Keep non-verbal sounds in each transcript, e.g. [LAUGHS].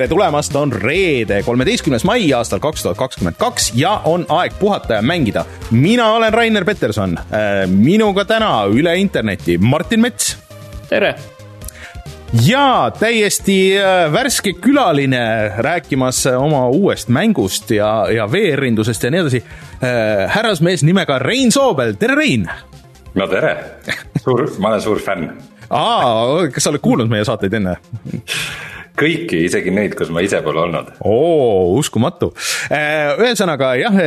tere tulemast, on reede, kolmeteistkümnes mai aastal kaks tuhat kakskümmend kaks ja on aeg puhata ja mängida. mina olen Rainer Peterson, minuga täna üle interneti Martin Mets. tere ja täiesti värske külaline rääkimas oma uuest mängust ja, ja VR-indusest ja nii edasi. härrasmees nimega Rein Soobel, tere Rein! no tere, suur, ma olen suur fänn. aa, kas sa oled kuulnud meie saateid enne? Kõiki, isegi neid, kus ma ise pole olnud. oo, uskumatu. Äh, ühesõnaga jah,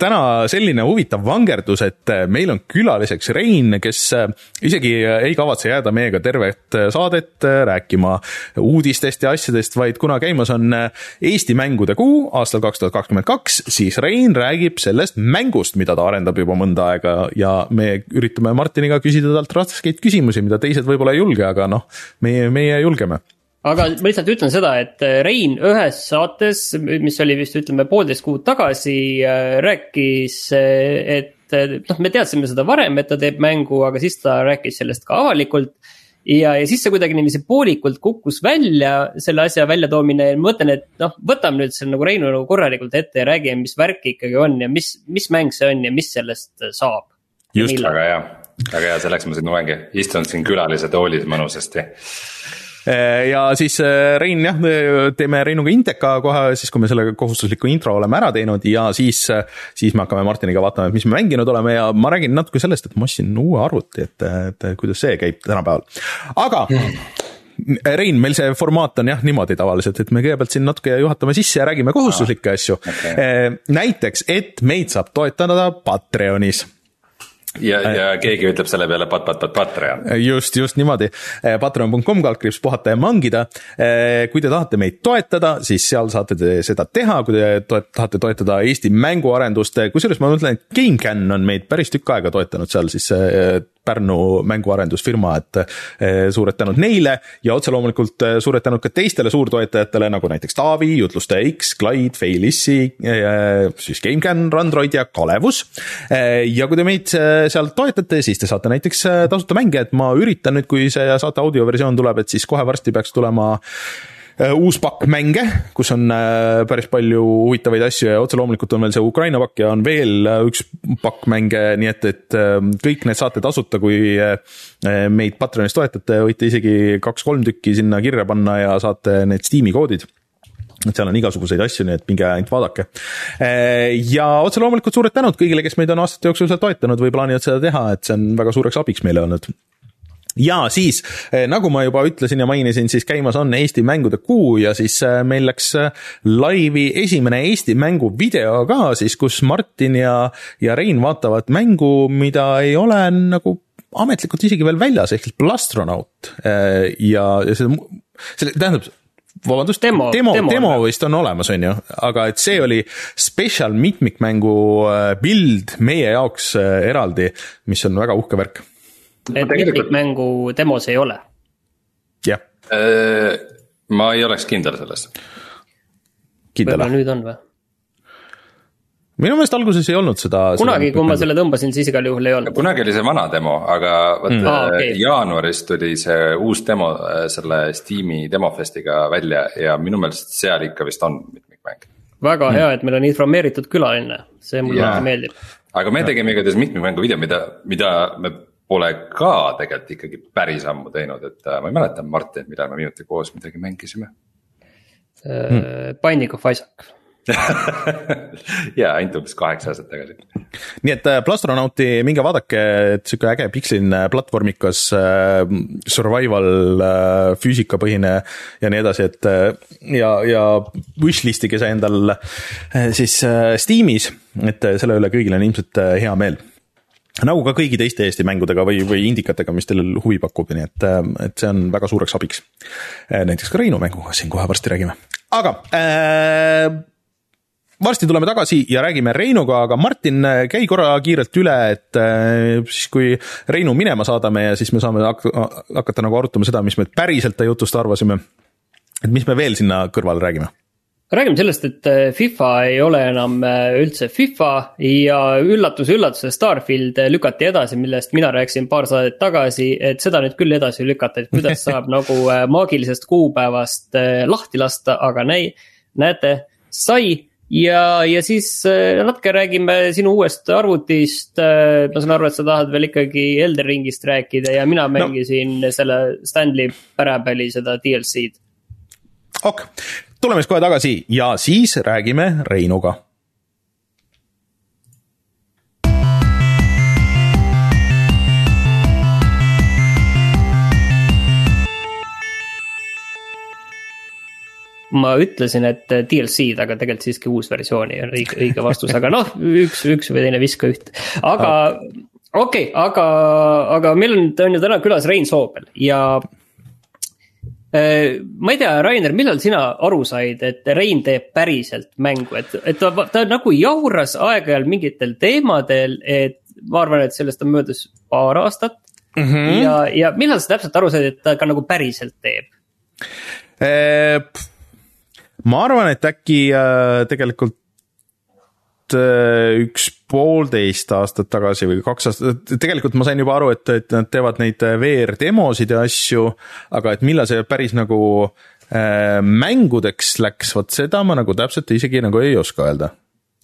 täna selline huvitav vangerdus, et meil on külaliseks Rein, kes äh, isegi ei kavatse jääda meiega tervet saadet äh, rääkima uudistest ja asjadest, vaid kuna käimas on Eesti mängude kuu aastal kaks tuhat kakskümmend kaks, siis Rein räägib sellest mängust, mida ta arendab juba mõnda aega ja me üritame Martiniga küsida talt raskeid küsimusi, mida teised võib-olla ei julge, aga noh, meie, meie julgeme aga ma lihtsalt ütlen seda, et äh, Rein ühes saates, mis oli vist ütleme poolteist kuud tagasi, äh, rääkis, äh, et noh, me teadsime seda varem, et ta teeb mängu, aga siis ta rääkis sellest ka avalikult. ja, ja siis see kuidagi niiviisi poolikult kukkus välja, selle asja väljatoomine ja ma mõtlen, et noh, võtame nüüd selle nagu Reinu nagu korralikult ette ja räägime, mis värk ikkagi on ja mis, mis mäng see on ja mis sellest saab. just, väga hea, väga hea, selleks ma siin loengi, istun siin külalise toolis mõnusasti ja siis äh, Rein jah, teeme Reinuga Inteka kohe siis, kui me selle kohustusliku intro oleme ära teinud ja siis, äh, siis me hakkame Martiniga vaatama, et mis me mänginud oleme ja ma räägin natuke sellest, et ma ostsin uue arvuti, et, et kuidas see käib tänapäeval, aga Rein, meil see formaat on jah niimoodi tavaliselt, et me kõigepealt siin natuke juhatame sisse ja räägime kohustuslikke asju. okay.. näiteks, et meid saab toetada Patreonis ja, ja keegi ütleb selle peale pat, pat, pat, Patreon. just, just niimoodi. Eh, Patreon.com kaldkriips puhata ja mangida. Eh, kui te tahate meid toetada, siis seal saate te seda teha, kui te toet, tahate toetada Eesti mänguarendust, kusjuures ma mõtlen, et GameCAN on meid päris tükk aega toetanud seal siis Pärnu mänguarendusfirma, et suured tänud neile ja otse loomulikult suured tänud ka teistele suurtoetajatele, nagu näiteks Taavi, Jutlustaja X, Clyde, Feilissi, siis GameCAN, Randroid ja Kalevus. ja kui te meid seal toetate, siis te saate näiteks tasuta mänge, et ma üritan nüüd, kui see saate audioversioon tuleb, et siis kohe varsti peaks tulema Äh, uus pakk mänge, kus on äh, päris palju huvitavaid asju ja otse loomulikult on veel see Ukraina pakk ja on veel äh, üks pakk mänge, nii et, et kõik need saate tasuta, kui meid Patreonis toetate, võite isegi kaks-kolm tükki sinna kirja panna ja saate need Steam'i koodid et seal on igasuguseid asju, nii et minge ainult vaadake. ja otse loomulikult suured tänud kõigile, kes meid on aastate jooksul seal toetanud või plaanivad seda teha, et see on väga suureks abiks meile olnud ja siis, eh, nagu ma juba ütlesin ja mainisin, siis käimas on Eesti mängude kuu ja siis eh, meil läks laivi esimene Eesti mängu video ka siis, kus Martin ja, ja Rein vaatavad mängu, mida ei ole nagu ametlikult isegi veel väljas, ehk siis Plastronaut ja, ja see, selle, tähendab, vabandust, demo, demo, demo, demo vist on olemas, on ju, aga et see oli spetsial mitmikmängu build meie jaoks eraldi, mis on väga uhke värk et mitmikmängu demos ei ole. jah. Äh, ma ei oleks kindel selles. võib-olla nüüd on või? Minu meelest alguses ei olnud seda. kunagi, kui ma selle tõmbasin, siis igal juhul ei olnud. kunagi oli see vana demo, aga vot mm. ah, okay. jaanuaris tuli see uus demo äh, selle Steam'i demofestiga välja ja minu meelest seal ikka vist on mitmikmäng. väga mm. hea, et meil on informeeritud külaline, see mulle yeah. meeldib. aga me tegime igatahes mitmikmängu video, mida, mida me pole ka tegelikult ikkagi päris ammu teinud, et äh, ma ei mäleta, Martin, millal me viimati koos midagi mängisime hmm.. Binding of Isaac [LAUGHS] jaa, ainult umbes kaheksa aastat tagasi. nii et Plastronauti, minge vaadake, et sihuke äge piksline platvormikas äh, survival äh, füüsikapõhine ja nii edasi, et äh, ja, ja wishlist'ige see endal äh, siis äh, Steamis, et äh, selle üle kõigil on ilmselt äh, hea meel nagu ka kõigi teiste Eesti mängudega või, või indikatega, mis teil huvi pakub, nii et, äh, et see on väga suureks abiks. Äh, näiteks ka Reinu mänguga siin kohe varsti räägime, aga äh, varsti tuleme tagasi ja räägime Reinuga, aga Martin, äh, käi korra kiirelt üle, et äh, siis kui Reinu minema saadame ja siis me saame hak hakata nagu arutama seda, mis me päriselt ta jutust arvasime. et mis me veel sinna kõrvale räägime räägime sellest, et äh, FIFA ei ole enam üldse FIFA ja üllatus, üllatus, Starfield lükati edasi, millest mina rääkisin paar saadet tagasi, et seda nüüd küll edasi lükata, et kuidas saab [LAUGHS] nagu maagilisest kuupäevast lahti lasta, aga näi-, näete, sai ja, ja siis natuke räägime sinu uuest arvutist. ma saan aru, et sa tahad veel ikkagi Elder Ringist rääkida ja mina mängisin no. selle Stanley Parabelli seda DLC-d. ok, tuleme siis kohe tagasi ja siis räägime Reinuga ma ütlesin, et DLC-d, aga tegelikult siiski uus versioon on õige, õige vastus, aga noh, üks, üks või teine viska üht. aga okei okay,, aga, aga meil on, on ju täna külas Rein Soobel ja Äh, ma ei tea, Rainer, millal sina aru said, et Rein teeb päriselt mängu, et, et ta, ta nagu jauras aeg-ajalt mingitel teemadel, et ma arvan, et sellest on möödas paar aastat mm. -hmm. ja, ja millal sa täpselt aru said, et ta ka nagu päriselt teeb? Ma arvan, et äkki äh, tegelikult Äh, üks poolteist aastat tagasi või kaks aastat, tegelikult ma sain juba aru, et, et nad teevad neid äh, VR demosid ja asju, aga et millal see päris nagu äh, mängudeks läks, vot seda ma nagu täpselt isegi nagu ei oska öelda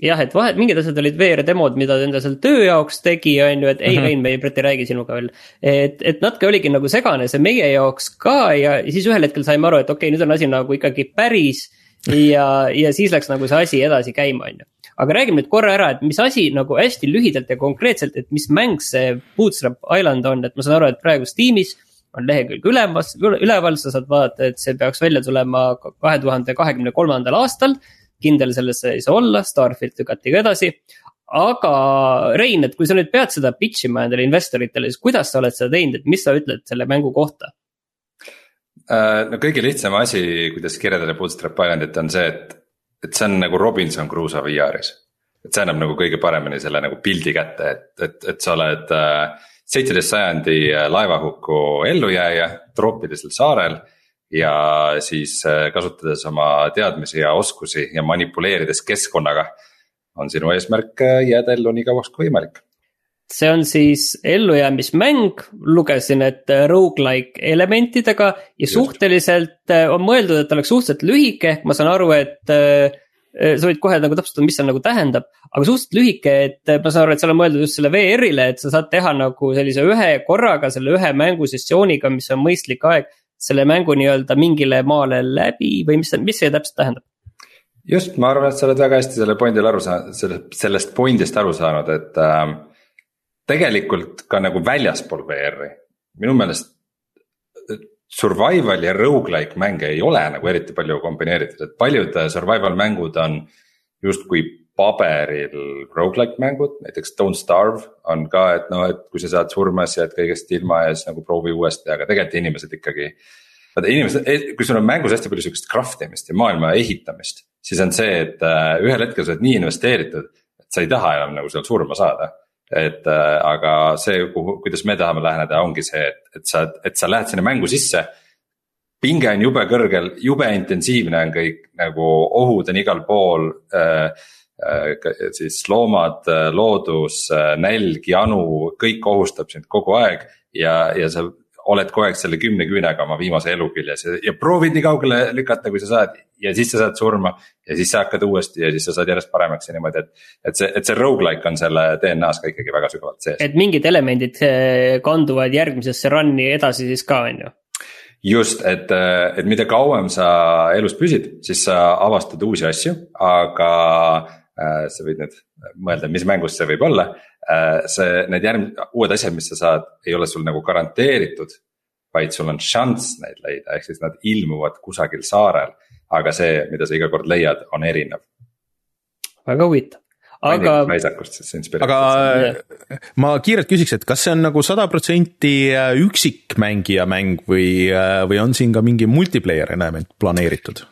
jah, et vahet, mingid asjad olid VR demod, mida ta enda seal töö jaoks tegi, on ju, et ei mm, -hmm. Rein, me ei, ei räägi sinuga veel. et, et natuke oligi nagu segane see meie jaoks ka ja siis ühel hetkel saime aru, et okei okay,, nüüd on asi nagu ikkagi päris. Ja, ja siis läks nagu see asi edasi käima, on ju aga räägime nüüd korra ära, et mis asi nagu hästi lühidalt ja konkreetselt, et mis mäng see Bootstrap Island on, et ma saan aru, et praegu Steamis on lehekülg ülemas, üleval, sa saad vaadata, et see peaks välja tulema kahe tuhande kahekümne kolmandal aastal. kindel selles ei saa olla, Starfield lükati ka edasi. aga Rein, et kui sa nüüd pead seda pitch ima endale investoritele, siis kuidas sa oled seda teinud, et mis sa ütled selle mängu kohta? Äh, no kõige lihtsam asi, kuidas kirjeldada Bootstrap Islandit on see, et et see on nagu Robinson Crusoe VR-is. et see annab nagu kõige paremini selle nagu pildi kätte, et, et, et sa oled äh, seitseteist sajandi äh, laevahuku ellujääja troopilisel saarel. ja siis kasutades oma teadmisi ja oskusi ja manipuleerides keskkonnaga on sinu eesmärk jääda ellu nii kauaks kui võimalik see on siis ellujäämismäng, lugesin, et rogu-like elementidega ja Just. suhteliselt on mõeldud, et oleks suhteliselt lühike, ehk ma saan aru, et äh, sa võid kohe nagu täpsustada, mis see nagu tähendab. aga suhteliselt lühike, et ma saan aru, et seal on mõeldud just selle VR-ile, et sa saad teha nagu sellise ühe korraga selle ühe mängusessiooniga, mis on mõistlik aeg. selle mängu nii-öelda mingile maale läbi või mis, mis see täpselt tähendab? just, ma arvan, et sa oled väga hästi selle point'il aru saanud, sellest, sellest point'ist aru saanud, et äh, tegelikult ka nagu väljaspool VR-i, minu meelest. Survival ja rogu-like mänge ei ole nagu eriti palju kombineeritud, et paljud äh, survival mängud on justkui paberil rogu-like mängud, näiteks Don't Starve on ka, et noh, et kui sa saad surma, siis jääd kõigest ilma ja siis nagu proovi uuesti, aga tegelikult inimesed ikkagi. vaata inimesed, kui sul on mängus hästi palju sihukest craft imist ja maailma ehitamist, siis on see, et äh, ühel hetkel sa oled nii investeeritud, et sa ei taha enam nagu seal surma saada et äh, aga see, kuhu, kuidas me tahame läheneda, ongi see, et, et sa, et sa lähed sinna mängu sisse. pinge on jube kõrgel, jube intensiivne on kõik nagu ohud on igal pool äh,. Äh, siis loomad, äh, loodus, äh, nälg, janu, kõik ohustab sind kogu aeg ja, ja sa oled kogu aeg selle kümne küünega oma viimase elu küljes ja, ja proovid nii kaugele lükata, kui sa saad. ja siis sa saad surma ja siis sa hakkad uuesti ja siis sa saad järjest paremaks ja niimoodi, et. et see, et see rogu-like on selle DNA-s ka ikkagi väga sügavalt sees. et mingid elemendid eh, kanduvad järgmisesse run'i edasi siis ka, on ju just, et, et mida kauem sa elus püsid, siis sa avastad uusi asju, aga äh, sa võid nüüd mõelda, mis mängus see võib olla Äh, see, need järgmised, uued asjad, mis sa saad, ei ole sul nagu garanteeritud. vaid sul on šanss neid leida, ehk siis nad ilmuvad kusagil saarel. aga see, mida sa iga kord leiad, on erinev. väga huvitav aga. väisakust siis inspireeritud. aga ma kiirelt küsiks, et kas see on nagu sada protsenti äh, üksikmängija mäng või, äh, või on siin ka mingi multiplayer element planeeritud?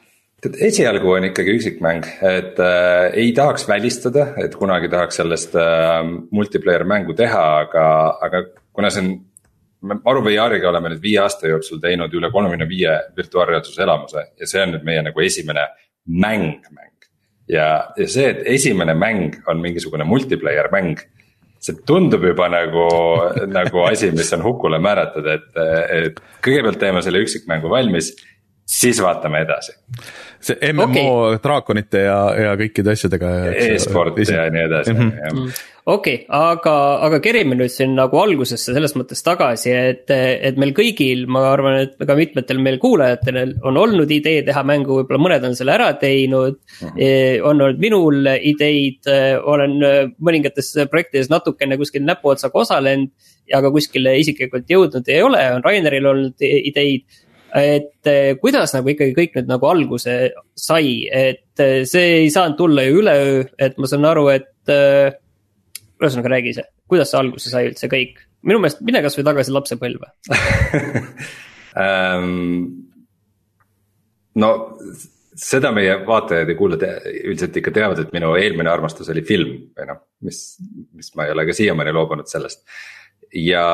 Tead, esialgu on ikkagi üksikmäng, et äh, ei tahaks välistada, et kunagi tahaks sellest äh, multiplayer mängu teha, aga, aga kuna see on. me Aru VR-iga oleme nüüd viie aasta jooksul teinud üle kolmekümne viie virtuaalreaalsuse elamuse ja see on nüüd meie nagu esimene mäng, mäng. ja, ja see, et esimene mäng on mingisugune multiplayer mäng see tundub juba nagu, nagu asi, mis on hukule määratud, et, et kõigepealt teeme selle üksikmängu valmis, siis vaatame edasi. see MMO okay. draakonite ja, ja kõikide asjadega. E-sport ja nii edasi mm. -hmm okei okay,, aga, aga kerime nüüd siin nagu algusesse selles mõttes tagasi, et, et meil kõigil, ma arvan, et ka mitmetel meil kuulajatel on olnud idee teha mängu, võib-olla mõned on selle ära teinud mm. -hmm. on olnud minul ideid, olen mõningates projektides natukene kuskil näpuotsaga osalenud. aga kuskile isiklikult jõudnud ei ole, on Raineril olnud ideid et kuidas nagu ikkagi kõik nüüd nagu alguse sai, et see ei saanud tulla ju üleöö, et ma saan aru, et ühesõnaga räägi ise, kuidas see alguse sai üldse kõik, minu meelest mine kasvõi tagasi lapsepõlve um, [LAUGHS] no seda meie vaatajad ja kuulajad üldiselt ikka teavad, et minu eelmine armastus oli film või noh, mis, mis ma ei ole ka siiamaani loobunud sellest. ja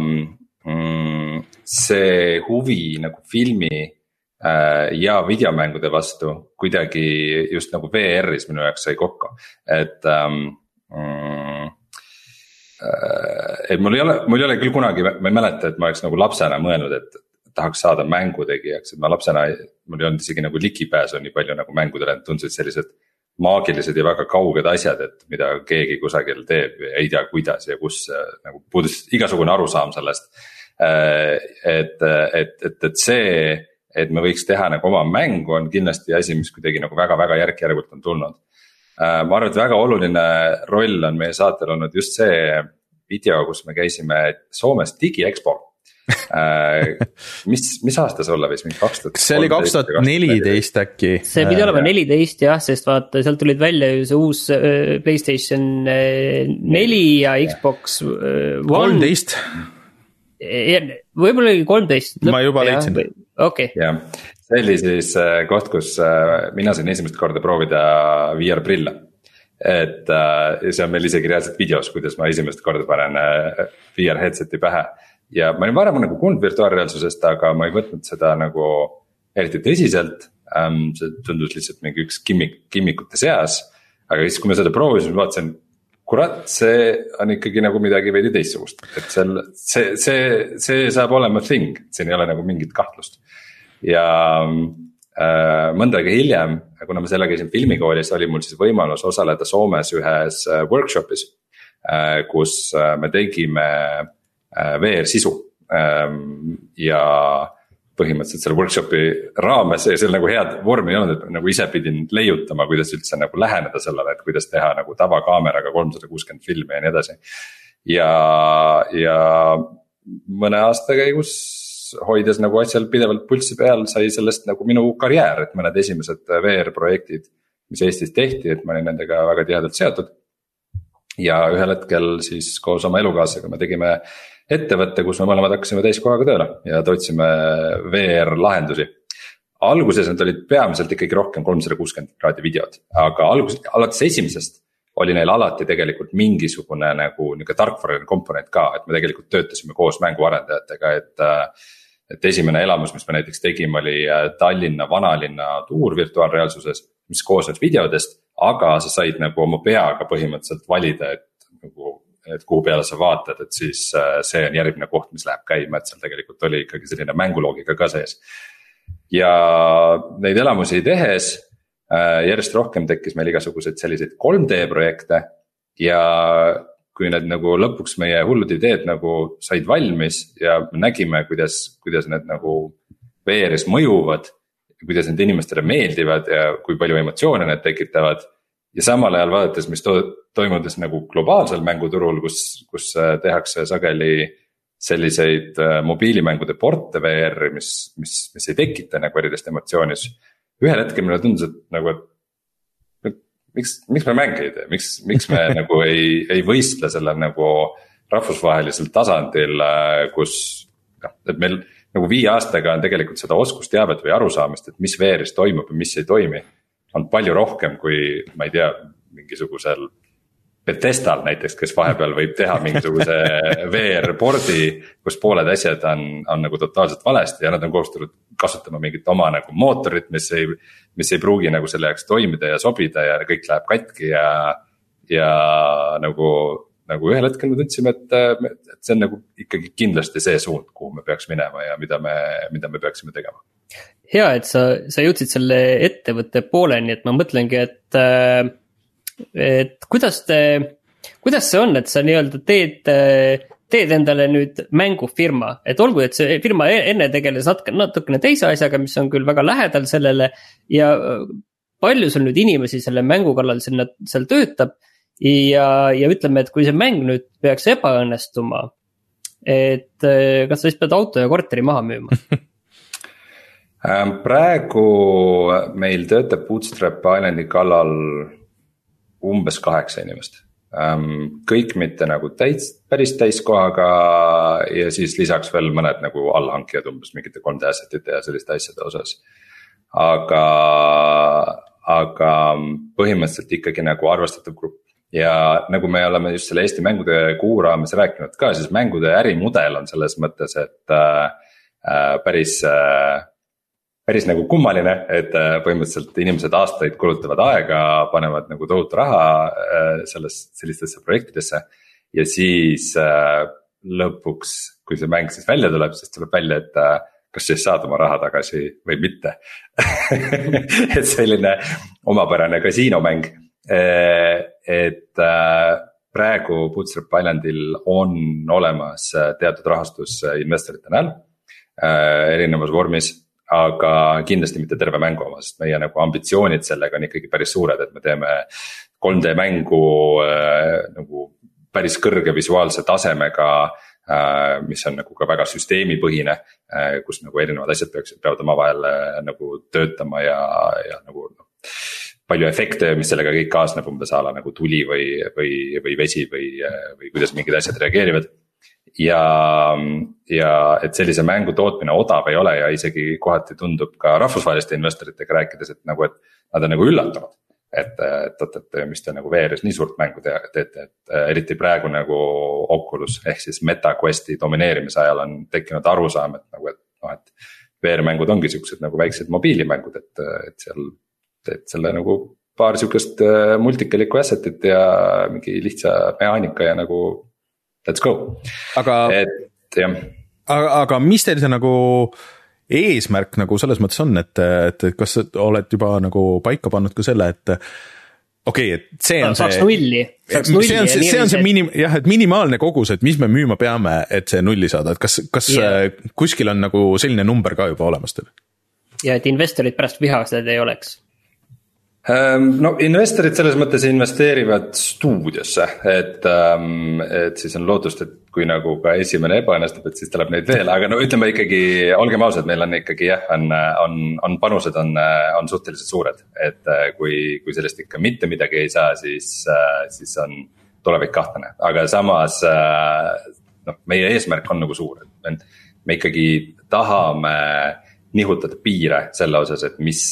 mm, see huvi nagu filmi äh, ja videomängude vastu kuidagi just nagu VR-is minu jaoks sai kokku, et ähm, mm,. et mul ei ole, mul ei ole küll kunagi, ma ei mäleta, et ma oleks nagu lapsena mõelnud, et tahaks saada mängutegijaks, et ma lapsena, mul ei olnud isegi nagu ligipääsu nii palju nagu mängudele, et tundusid sellised maagilised ja väga kauged asjad, et mida keegi kusagil teeb ja ei tea, kuidas ja kus nagu puudus igasugune arusaam sellest. Et, et, et, et see, et me võiks teha nagu oma mängu, on kindlasti asi, mis kuidagi nagu väga-väga järk-järgult on tulnud. Äh, ma arvan, et väga oluline roll on meie saatel olnud just see video, kus me käisime Soomes digiekspol äh, [LAUGHS] mis, mis aasta see olla võis, mingi kaks tuhat. see oli kaks tuhat neliteist äkki. see pidi olema neliteist jah, sest vaata, sealt tulid välja ju see uus äh, Playstation neli ja Xbox One. kolmteist. Võib-olla oli kolmteist. ma juba leidsin. okei. jah, see oli siis äh, koht, kus äh, mina sain esimest korda proovida VR prille. et äh, see on meil isegi reaalselt videos, kuidas ma esimest korda panen VR headset'i pähe. ja ma olin varem nagu kuulnud virtuaalreaalsusest, aga ma ei võtnud seda nagu eriti tõsiselt. Ähm, see tundus lihtsalt mingi üks gimmik, gimmikute seas. aga siis, kui ma seda proovisin, vaatasin kurat, see on ikkagi nagu midagi veidi teistsugust, et seal see, see, see saab olema thing, siin ei ole nagu mingit kahtlust ja äh, mõnda aega hiljem, kuna ma selle käisin filmikoolis, oli mul siis võimalus osaleda Soomes ühes äh, workshop'is äh,. kus äh, me tegime äh, VR sisu ähm, ja põhimõtteliselt selle workshop'i raames ja seal nagu head vormi ei olnud, et nagu ise pidin leiutama, kuidas üldse nagu läheneda sellele, et kuidas teha nagu tavakaameraga kolmsada kuuskümmend filmi ja nii edasi. ja, ja mõne aasta käigus hoides nagu asjal pidevalt pulssi peal, sai sellest nagu minu karjäär, et mõned esimesed VR projektid, mis Eestis tehti, et ma olin nendega väga tihedalt seotud. ja ühel hetkel siis koos oma elukaaslasega me tegime ettevõtte, kus me mõlemad hakkasime täiskohaga tööle ja otsime VR lahendusi alguses need olid peamiselt ikkagi rohkem kolmsada kuuskümmend kraadi videod, aga alguses, alates esimesest oli neil alati tegelikult mingisugune nagu nihuke tarkvaraline komponent ka, et me tegelikult töötasime koos mänguarendajatega, et et esimene elamus, mis me näiteks tegime, oli äh, Tallinna vanalinna tuur virtuaalreaalsuses, mis koosnes videodest. aga sa said nagu oma peaga põhimõtteliselt valida, et nagu, et kuhu peale sa vaatad, et siis äh, see on järgmine koht, mis läheb käima, et seal tegelikult oli ikkagi selline mänguloogika ka sees. ja neid elamusi tehes äh, järjest rohkem tekkis meil igasuguseid selliseid 3D projekte ja kui need nagu lõpuks meie hullud ideed nagu said valmis ja nägime, kuidas, kuidas need nagu VR-is mõjuvad. kuidas need inimestele meeldivad ja kui palju emotsioone need tekitavad. Ja samal ajal vaadates, mis to toimudes nagu globaalsel mänguturul, kus, kus äh, tehakse sageli selliseid äh, mobiilimängude porte VR-i, mis, mis, mis ei tekita nagu erilist emotsiooni, siis ühel hetkel mulle tundus, et nagu, et miks, miks me mänge ei tee, miks, miks me [LAUGHS] nagu ei, ei võistle sellel nagu rahvusvahelisel tasandil, äh, kus noh, et meil nagu viie aastaga on tegelikult seda oskusteavet või arusaamist, et mis VR-is toimub ja mis ei toimi. On palju rohkem kui, ma ei tea, mingisugusel Bethesdal näiteks, kes vahepeal võib teha mingisuguse [LAUGHS] VR-board'i, kus pooled asjad on, on nagu totaalselt valesti ja nad on kohustatud kasutama mingit oma nagu mootorit, mis ei. mis ei pruugi nagu selle jaoks toimida ja sobida ja kõik läheb katki ja, ja nagu, nagu ühel hetkel me tundsime, et, et see on nagu ikkagi kindlasti see suund, kuhu me peaks minema ja mida me, mida me peaksime tegema hea, et sa, sa jõudsid selle ettevõtte pooleni, et ma mõtlengi, et äh, et kuidas te, kuidas see on, et sa nii-öelda teed, teed endale nüüd mängufirma, et olgu, et see firma e-, enne tegeles natuke, natukene teise asjaga, mis on küll väga lähedal sellele. ja palju sul nüüd inimesi selle mängu kallal sinna, seal töötab ja, ja ütleme, et kui see mäng nüüd peaks ebaõnnestuma. et kas sa siis pead auto ja korteri maha müüma [LAUGHS] praegu meil töötab Bootstrap Islandi kallal umbes kaheksa inimest. kõik mitte nagu täis, päris täiskohaga ja siis lisaks veel mõned nagu allhankijad umbes mingite 3D asset ite ja selliste asjade osas. aga, aga põhimõtteliselt ikkagi nagu arvestatav grupp ja nagu me oleme just selle Eesti mängude kuu raames rääkinud ka, siis mängude ärimudel on selles mõttes, et äh, äh päris äh, päris nagu kummaline, et äh, põhimõtteliselt inimesed aastaid kulutavad aega, panevad nagu tohutu raha äh, selles, sellistesse projektidesse. ja siis äh, lõpuks, kui see mäng siis välja tuleb, siis tuleb välja, et kas siis saad oma raha tagasi või mitte [LAUGHS] et selline omapärane kasiinomäng, et praegu Bootstrap Islandil on olemas teatud rahastus investorite näol erinevas vormis aga kindlasti mitte terve mängu oma, sest meie nagu ambitsioonid sellega on ikkagi päris suured, et me teeme 3D mängu äh, nagu päris kõrge visuaalse tasemega äh,. mis on nagu ka väga süsteemipõhine äh,, kus nagu erinevad asjad peaksid, peavad omavahel äh, nagu töötama ja, ja nagu noh palju efekte, mis sellega kõik kaasneb, umbes a la nagu tuli või, või, või vesi või, või kuidas mingid asjad reageerivad ja, ja et sellise mängu tootmine odav ei ole ja isegi kohati tundub ka rahvusvaheliste investoritega rääkides, et nagu, et nad on nagu üllatunud. et, et oot, et mis te nagu VR-is nii suurt mängu te, teete, et eriti praegu nagu Oculus ehk siis MetaQuesti domineerimise ajal on tekkinud arusaam, et nagu, et noh, et. VR-mängud ongi siuksed nagu väiksed mobiilimängud, et, et seal teed selle nagu paar sihukest multikalikku asset'it ja mingi lihtsa mehaanika ja nagu let's go. aga, et jah. aga, aga mis teil see nagu eesmärk nagu selles mõttes on, et, et kas oled juba nagu paika pannud ka selle, et okei okay,, et see on saaks see. nulli. see on see, see on see minim-, jah, et minimaalne kogus, et mis me müüma peame, et see nulli saada, et kas, kas yeah. kuskil on nagu selline number ka juba olemas teil? ja et investorid pärast vihased ei oleks no investorid selles mõttes investeerivad stuudiosse, et, ehm, et siis on lootust, et kui nagu ka esimene ebaõnnestub, et siis tuleb neid veel, aga no ütleme ikkagi, olgem ausad, meil on ikkagi jah, on, on, on panused on, on suhteliselt suured. et eh, kui, kui sellest ikka mitte midagi ei saa, siis, eh, siis on tulevik kahtlane, aga samas eh, noh, meie eesmärk on nagu suur, et me ikkagi tahame nihutada piire selle osas, et mis,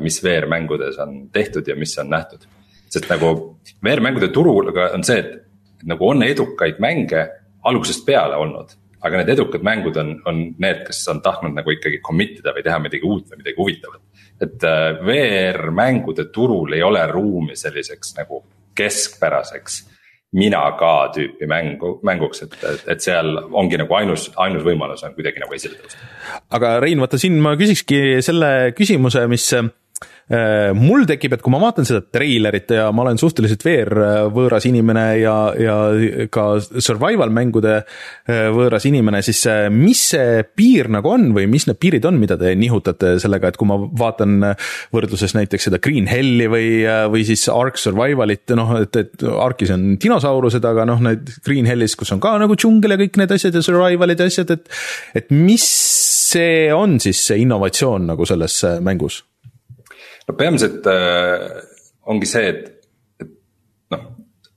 mis VR-mängudes on tehtud ja mis on nähtud. sest nagu VR-mängude turul on see, et nagu on edukaid mänge algusest peale olnud. aga need edukad mängud on, on need, kes on tahtnud nagu ikkagi commit ida või teha midagi uut või midagi huvitavat. et äh, VR-mängude turul ei ole ruumi selliseks nagu keskpäraseks mina ka tüüpi mängu, mänguks, et, et, et seal ongi nagu ainus, ainus võimalus on kuidagi nagu esile tõusta. aga Rein, vaata siin ma küsikski selle küsimuse, mis mul tekib, et kui ma vaatan seda treilerit ja ma olen suhteliselt VR-võõras inimene ja, ja ka survival mängude äh, võõras inimene, siis äh, mis see piir nagu on või mis need piirid on, mida te nihutate sellega, et kui ma vaatan võrdluses näiteks seda Green Helli või, või siis Ark Survivalit, noh, et, et Arkis on dinosaurused, aga noh, need Green Hellis, kus on ka nagu džungel ja kõik need asjad ja survival'id ja asjad, et et mis see on siis see innovatsioon nagu selles mängus? No peamiselt äh, ongi see, et, et noh,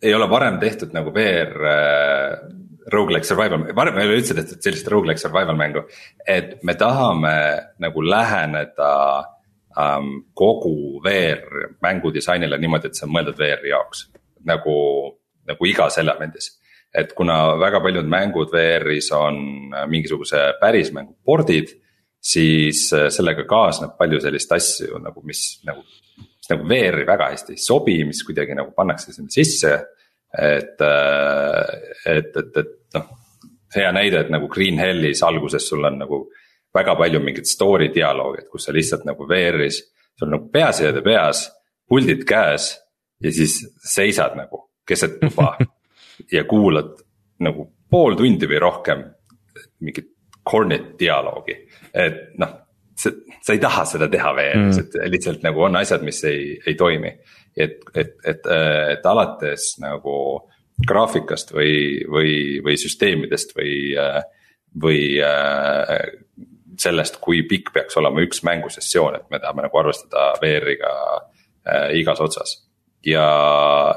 ei ole varem tehtud nagu VR äh, rogu-like survival, varem ei ole üldse tehtud sellist rogu-like survival mängu. et me tahame nagu läheneda ähm, kogu VR mängu disainile niimoodi, et see on mõeldud VR-i jaoks. nagu nagu igas elemendis. et kuna väga paljud mängud VR-is on mingisuguse päris mängu pordid, siis sellega kaasneb palju sellist asju nagu, mis nagu, mis nagu VR-i väga hästi ei sobi, mis kuidagi nagu pannakse sinna sisse. et, et, et, et noh, hea näide, et nagu Green Hellis alguses sul on nagu väga palju mingit story dialoogi, et kus sa lihtsalt nagu VR-is, sul on nagu peaseade peas, puldid käes ja siis seisad nagu keset tuba [LAUGHS] ja kuulad nagu pool tundi või rohkem mingit cornet dialoogi, et noh sa ei taha seda teha VR-is mm., et lihtsalt nagu on asjad, mis ei, ei toimi. et, et, et, et alates nagu graafikast või, või, või süsteemidest või, või sellest, kui pikk peaks olema üks mängusessioon, et me tahame nagu arvestada VR-iga äh, igas otsas. ja,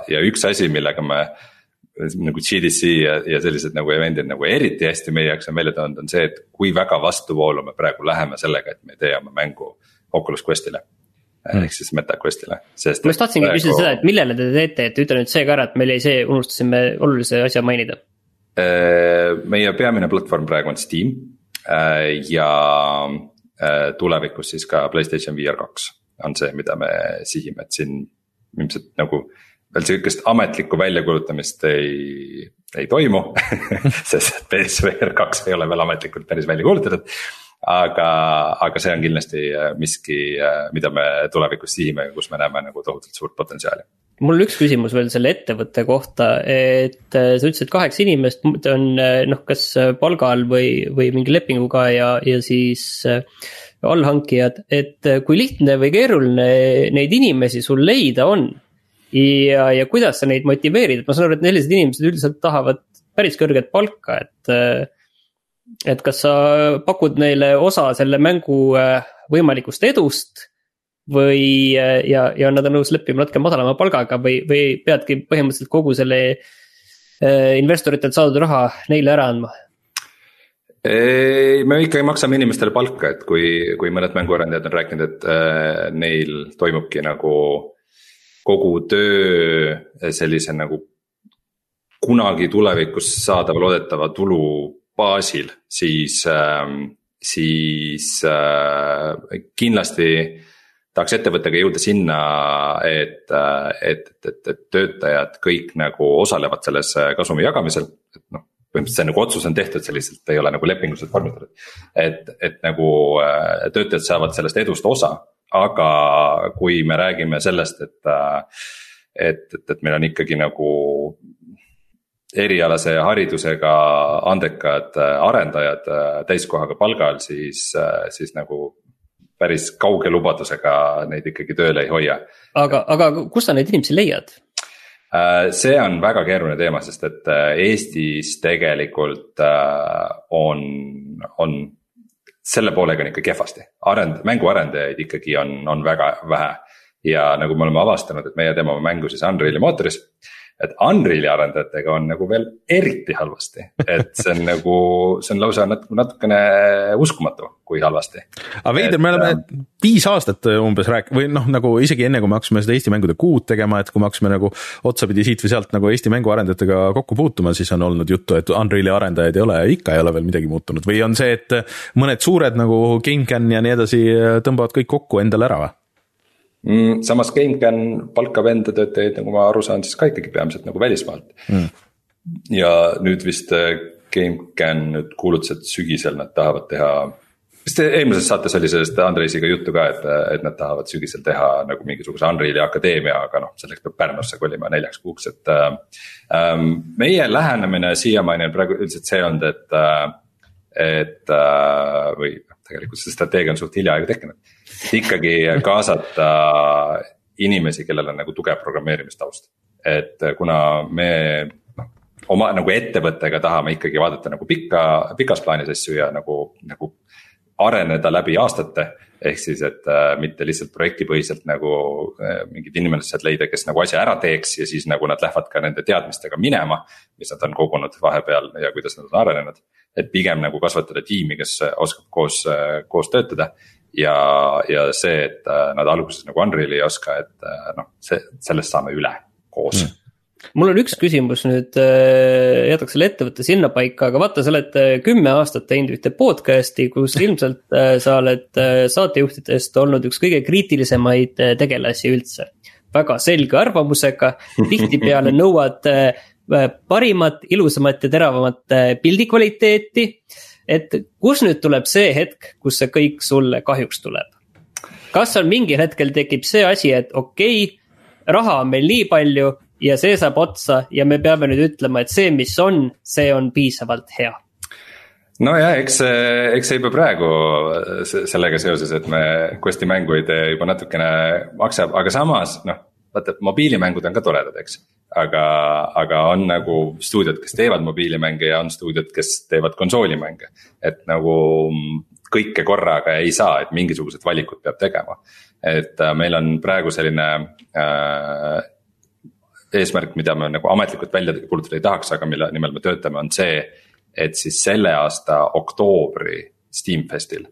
ja üks asi, millega me nagu GDC ja, ja sellised nagu event'id nagu eriti hästi meie jaoks on välja toonud, on see, et kui väga vastuvoolu me praegu läheme sellega, et me ei tee oma mängu Oculus Quest'ile mm.. ehk siis MetaQuest'ile, sest. ma just tahtsingi praegu... küsida seda, et millele te teete, et ütle nüüd see ka ära, et meil jäi see, unustasime olulise asja mainida. Äh, meie peamine platvorm praegu on Steam Äh, ja äh, tulevikus siis ka Playstation VR kaks on see, mida me sihime, et siin ilmselt nagu veel sihukest ametlikku väljakuulutamist ei, ei toimu [LAUGHS] sest PSVR kaks ei ole veel ametlikult päris välja kuulutatud. aga, aga see on kindlasti äh, miski, mida me tulevikus sihime, kus me näeme nagu tohutult suurt potentsiaali mul üks küsimus veel selle ettevõtte kohta, et äh, sa ütlesid, et kaheksa inimest on äh, noh, kas äh, palgal või, või mingi lepinguga ja, ja siis allhankijad, et kui lihtne või keeruline neid inimesi sul leida on? Ja, ja kuidas sa neid motiveerid, ma saan aru, et sellised inimesed üldiselt tahavad päris kõrget palka, et. et kas sa pakud neile osa selle mängu võimalikust edust või ja, ja nad on nõus leppima natuke madalama palgaga või, või peadki põhimõtteliselt kogu selle äh, investoritelt saadud raha neile ära andma? ei, me ikkagi maksame inimestele palka, et kui, kui mõned mänguarendajad on rääkinud, et äh, neil toimubki nagu kogu töö sellise nagu kunagi tulevikus saadava loodetava tulu baasil, siis äh,, siis äh, kindlasti tahaks ettevõttega jõuda sinna, et, et, et, et töötajad kõik nagu osalevad selles kasumi jagamisel, et noh põhimõtteliselt see nagu otsus on tehtud, see lihtsalt ei ole nagu lepinguliselt vormistatud. et, et nagu äh, töötajad saavad sellest edust osa, aga kui me räägime sellest, et. et, et, et meil on ikkagi nagu erialase haridusega andekad arendajad äh, täiskohaga palgal, siis, äh, siis nagu päris kauge lubadusega neid ikkagi tööle ei hoia. aga, aga kust sa neid inimesi leiad? Äh, see on väga keeruline teema, sest et äh, Eestis tegelikult äh, on, on selle poolega on ikka kehvasti, arend-, mänguarendajaid ikkagi on, on väga vähe. ja nagu me oleme avastanud, et meie teeme oma mängu siis Unreal'i mootoris et Unreal'i arendajatega on nagu veel eriti halvasti, et see on [LAUGHS] nagu, see on lausa natuke, natukene uskumatu, kui halvasti. aga veider, me oleme äh, viis aastat umbes rääk- või noh, nagu isegi enne, kui me hakkasime seda Eesti mängude kuud tegema, et kui me hakkasime nagu otsapidi siit või sealt nagu Eesti mänguarendajatega kokku puutuma, siis on olnud juttu, et Unreal'i arendajaid ei ole ja ikka ei ole veel midagi muutunud või on see, et mõned suured nagu GameCAN ja nii edasi tõmbavad kõik kokku endale ära või? Mm,. samas GameCAN palkab enda töötajaid, nagu ma aru saan, siis ka ikkagi peamiselt nagu välismaalt mm.. ja nüüd vist äh, GameCAN nüüd kuulutas, et sügisel nad tahavad teha. vist eelmises saates oli sellest Andreisiga juttu ka, et, et nad tahavad sügisel teha nagu mingisuguse Unreal'i akadeemia, aga noh, selleks peab Pärnusse kolima neljaks kuuks, et äh,. Ähm, meie lähenemine siiamaani on praegu üldiselt see olnud, et äh,, et äh, või tegelikult see strateegia on suht hiljaaegu tekkinud. Ikkagi kaasata inimesi, kellel on nagu tugev programmeerimistaust. et kuna me noh, oma nagu ettevõttega tahame ikkagi vaadata nagu pikka, pikas plaanis asju ja nagu, nagu areneda läbi aastate. ehk siis, et äh, mitte lihtsalt projektipõhiselt nagu äh, mingid inimesed leida, kes nagu asja ära teeks ja siis nagu nad lähevad ka nende teadmistega minema. mis nad on kogunud vahepeal ja kuidas nad on arenenud et pigem nagu kasvatada tiimi, kes oskab koos, koos töötada. Ja, ja see, et äh, nad alguses nagu Unreal'i ei oska, et äh, noh, see, sellest saame üle koos mm mul on üks küsimus nüüd, äh, jätaks selle ettevõtte sinnapaika, aga vaata, sa oled kümme aastat teinud ühte podcast'i, kus ilmselt äh, sa oled saatejuhtidest olnud üks kõige kriitilisemaid tegelasi üldse. väga selge arvamusega, tihtipeale [LAUGHS] nõuad parimat, ilusamat ja teravamat pildi kvaliteeti. Et kus nüüd tuleb see hetk, kus see kõik sulle kahjuks tuleb? kas on mingil hetkel tekib see asi, et okei okay,, raha on meil nii palju ja see saab otsa ja me peame nüüd ütlema, et see, mis on, see on piisavalt hea nojah, eks eks see juba praegu sellega seoses, et me Questi mängu ei tee juba natukene maksab, aga samas noh, vaata mobiilimängud on ka toredad, eks. Aga, aga on nagu stuudiod, kes teevad mobiilimänge ja on stuudiod, kes teevad konsoolimänge. et nagu kõike korraga ei saa, et mingisugused valikud peab tegema. et äh, meil on praegu selline äh, eesmärk, mida me nagu ametlikult välja kuulutada ei tahaks, aga mille nimel me töötame, on see. et siis selle aasta oktoobri Steamfestil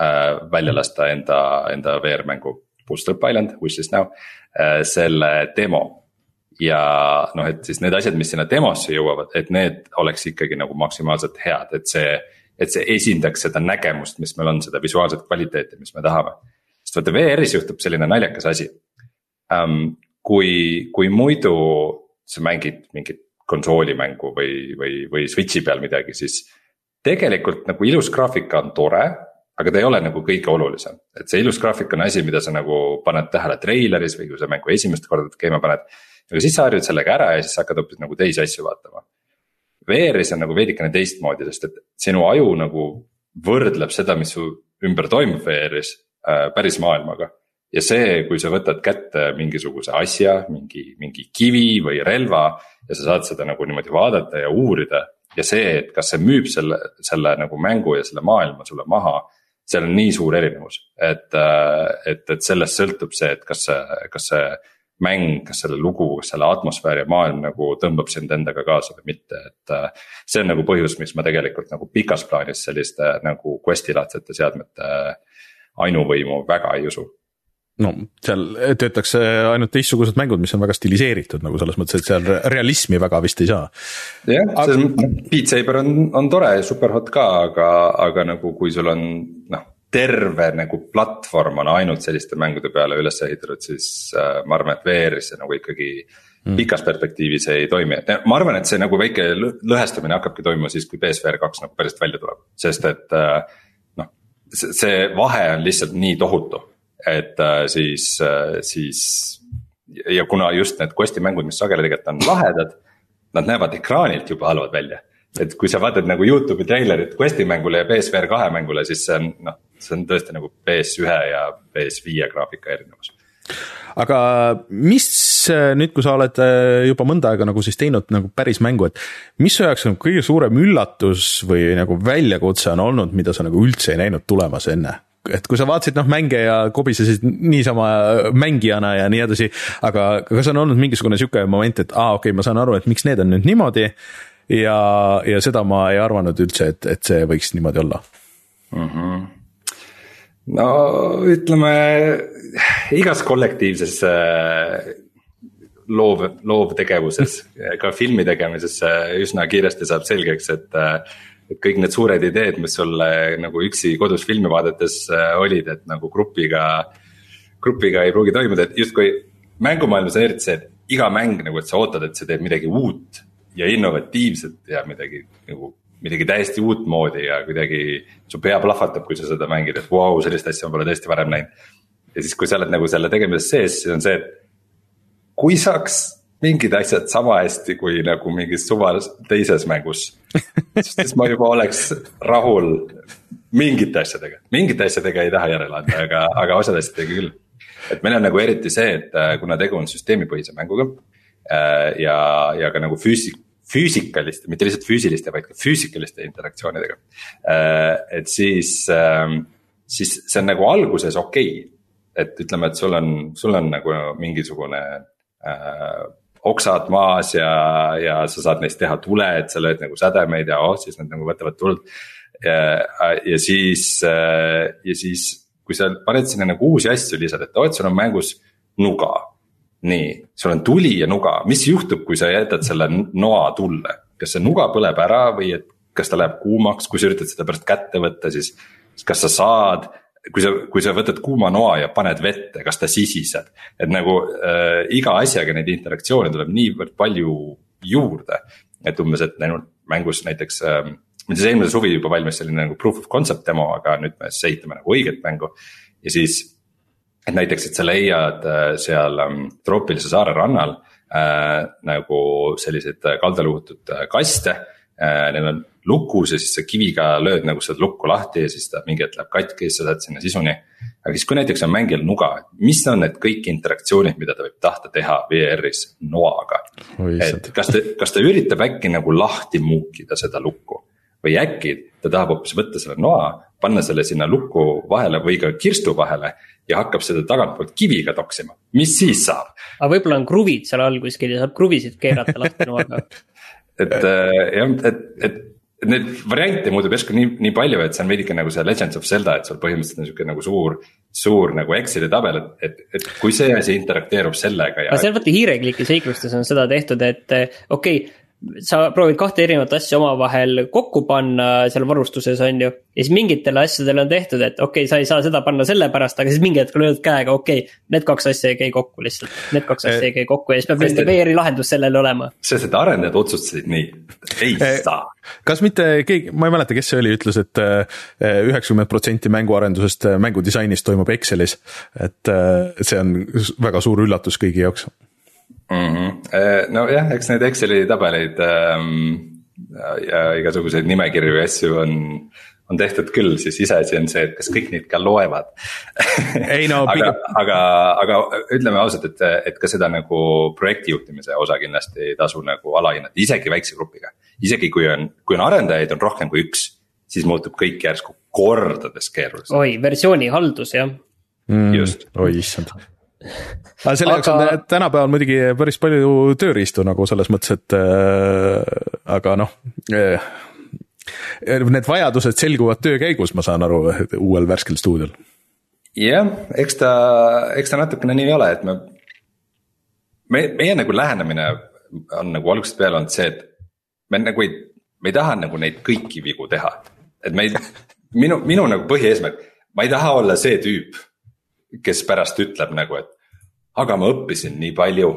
äh, välja lasta enda, enda VR-mängu Bootstrap Island, Wish is now äh,, selle demo ja noh, et siis need asjad, mis sinna demosse jõuavad, et need oleks ikkagi nagu maksimaalselt head, et see. et see esindaks seda nägemust, mis meil on, seda visuaalset kvaliteeti, mis me tahame. sest vaata VR-is juhtub selline naljakas asi um, kui, kui muidu sa mängid mingit konsoolimängu või, või, või Switch'i peal midagi, siis tegelikult nagu ilus graafika on tore aga ta ei ole nagu kõige olulisem, et see ilus graafik on asi, mida sa nagu paned tähele treileris või kui sa mängu esimest korda käima paned. Aga siis sa harjud sellega ära ja siis hakkad hoopis nagu teisi asju vaatama. VR-is on nagu veidikene teistmoodi, sest et sinu aju nagu võrdleb seda, mis su ümber toimub VR-is äh, päris maailmaga ja see, kui sa võtad kätte mingisuguse asja, mingi, mingi kivi või relva ja sa saad seda nagu niimoodi vaadata ja uurida. ja see, et kas see müüb selle, selle nagu mängu ja selle maailma sulle maha, seal on nii suur erinevus, et, et, et sellest sõltub see, et kas see, kas see mäng, kas selle lugu, kas selle atmosfäär ja maailm nagu tõmbab sind endaga kaasa või mitte, et. see on nagu põhjus, miks ma tegelikult nagu pikas plaanis selliste nagu quest'i laadsete seadmete ainuvõimu väga ei usu no seal töötakse ainult teistsugused mängud, mis on väga stiliseeritud nagu selles mõttes, et seal realismi väga vist ei saa. jah aga..., selles mõttes Beat Saber on, on tore ja super hot ka, aga, aga nagu kui sul on noh. Terve nagu platvorm on ainult selliste mängude peale üles ehitatud, siis äh, ma arvan, et VR-is see nagu ikkagi mm. pikas perspektiivis ei toimi, et ma arvan, et see nagu väike lõhestumine hakkabki toimuma siis, kui BSVR kaks nagu päriselt välja tuleb, sest et äh, noh. see vahe on lihtsalt nii tohutu et äh, siis, äh, siis ja kuna just need quest'i mängud, mis sageli tegelikult on lahedad, nad näevad ekraanilt juba halvad välja. et kui sa vaatad nagu Youtube'i treilerit quest'i mängule ja BSVR kahe mängule, siis see on noh, see on tõesti nagu PS1 ja PS5 graafika erinevus aga mis nüüd, kui sa oled äh, juba mõnda aega nagu siis teinud nagu päris mängu, et mis su jaoks on kõige suurem üllatus või nagu väljakutse on olnud, mida sa nagu üldse ei näinud tulemas enne? et kui sa vaatasid noh mänge ja kobisesid niisama mängijana ja nii edasi, aga kas on olnud mingisugune sihuke moment, et aa ah,, okei okay,, ma saan aru, et miks need on nüüd niimoodi. ja, ja seda ma ei arvanud üldse, et, et see võiks niimoodi olla mm. -hmm no ütleme igas kollektiivses äh, loov, loovtegevuses, [LAUGHS] ka filmi tegemises üsna kiiresti saab selgeks, et äh, et kõik need suured ideed, mis sul nagu üksi kodus filmi vaadates äh, olid, et nagu grupiga, grupiga ei pruugi toimuda, et justkui mängumaailmas on eriti see, et iga mäng nagu, et sa ootad, et see teeb midagi uut ja innovatiivset ja midagi nagu midagi täiesti uutmoodi ja kuidagi su pea plahvatab, kui sa seda mängid, et vau wow,, sellist asja ma pole tõesti varem näinud. ja siis, kui sa oled nagu selle tegemises sees, siis on see, et kui saaks mingid asjad sama hästi kui nagu mingis suvas teises mängus. siis ma juba oleks rahul mingite asjadega, mingite asjadega ei taha järele anda, aga, aga osade asjadega küll. et meil on nagu eriti see, et äh, kuna tegu on süsteemipõhise mänguga äh, ja, ja ka nagu füüsik füüsikaliste, mitte lihtsalt füüsiliste, vaid ka füüsikaliste interaktsioonidega. Äh, et siis, ähm, siis see on nagu alguses okei okay. et ütleme, et sul on, sul on nagu mingisugune äh, oksad maas ja, ja sa saad neist teha tule, et sa lööd nagu sädemeid ja oh, siis nad nagu võtavad tuld. ja, ja siis, ja siis, kui sa paned sinna nagu uusi asju lisada, et oh, et sul on mängus nuga. Nii, sul on tuli ja nuga, mis juhtub, kui sa jätad selle noa tulle, kas see nuga põleb ära või et kas ta läheb kuumaks, kui sa üritad seda pärast kätte võtta, siis kas sa saad? Kui sa, kui sa võtad kuuma noa ja paned vette, kas ta sisiseb, et nagu äh, iga asjaga neid interaktsioone tuleb niivõrd palju juurde. et umbes, et ainult mängus näiteks äh,, meil siis eelmine suvi juba valmis selline nagu proof of concept demo, aga nüüd me siis ehitame nagu õiget mängu. ja siis, et näiteks, et sa leiad äh, seal ähm, troopilise saare rannal äh, nagu selliseid kaldaluutud äh, kaste äh,. Neil on lukus ja siis sa kiviga lööd nagu seda lukku lahti ja siis ta mingi hetk läheb katki ja siis sa saad sinna sisuni. aga siis, kui näiteks on mängijal nuga, mis on need kõik interaktsioonid, mida ta võib tahta teha VR-is noaga. et kas ta, kas ta üritab äkki nagu lahti muukida seda lukku või äkki ta tahab hoopis võtta selle noa, panna selle sinna luku vahele või ka kirstu vahele ja hakkab seda tagantpoolt kiviga toksima, mis siis saab? aga võib-olla on kruvid seal all kuskil ja saab kruvisid keerata lahti noaga [LAUGHS] et äh, jah, et, et Neid variante muutub järsku nii, nii palju, et see on veidike nagu see Legends of Zelda, et sul põhimõtteliselt on sihuke nagu suur. suur nagu Exceli tabel, et, et, et kui see asi interakteerub sellega ja. aga seal vaata hiirekliki seiklustes on seda tehtud, et okei okay, sa proovid kahte erinevat asja omavahel kokku panna seal varustuses, on ju. ja siis mingitele asjadele on tehtud, et okei okay,, sa ei saa seda panna sellepärast, aga siis mingi hetk lööd käega, okei okay,. Need kaks asja ei käi kokku lihtsalt, need kaks asja ei käi kokku ja siis peab mingi VR-i lahendus sellele olema. sest, et arendajad otsustasid nii, ei saa. kas mitte keegi, ma ei mäleta, kes see oli, ütles, et äh, üheksakümmend protsenti mänguarendusest, mängudisainist toimub Excelis. et äh, see on väga suur üllatus kõigi jaoks mm. -hmm. nojah, eks neid Exceli tabeleid ähm, ja igasuguseid nimekirju ja asju on, on tehtud küll, siis iseasi on see, et kas kõik neid ka loevad ei no aga, aga, aga ütleme ausalt, et, et ka seda nagu projekti juhtimise osa kindlasti ei tasu nagu alahinnata, isegi väikse grupiga. isegi kui on, kui on arendajaid on rohkem kui üks, siis muutub kõik järsku kordades keerulisem. oi, versiooni haldus jah mm,. just. oi issand aga selle jaoks aga... on tänapäeval muidugi päris palju tööriistu nagu selles mõttes, et äh, aga noh äh,. Need vajadused selguvad töö käigus, ma saan aru, uuel värskel stuudiol. jah, eks ta, eks ta natukene nii ole, et me, me, meie nagu lähenemine on nagu algusest peale olnud see, et me nagu ei, me ei taha nagu neid kõiki vigu teha. et me ei, minu, minu nagu põhieesmärk, ma ei taha olla see tüüp kes pärast ütleb nagu, et aga ma õppisin nii palju.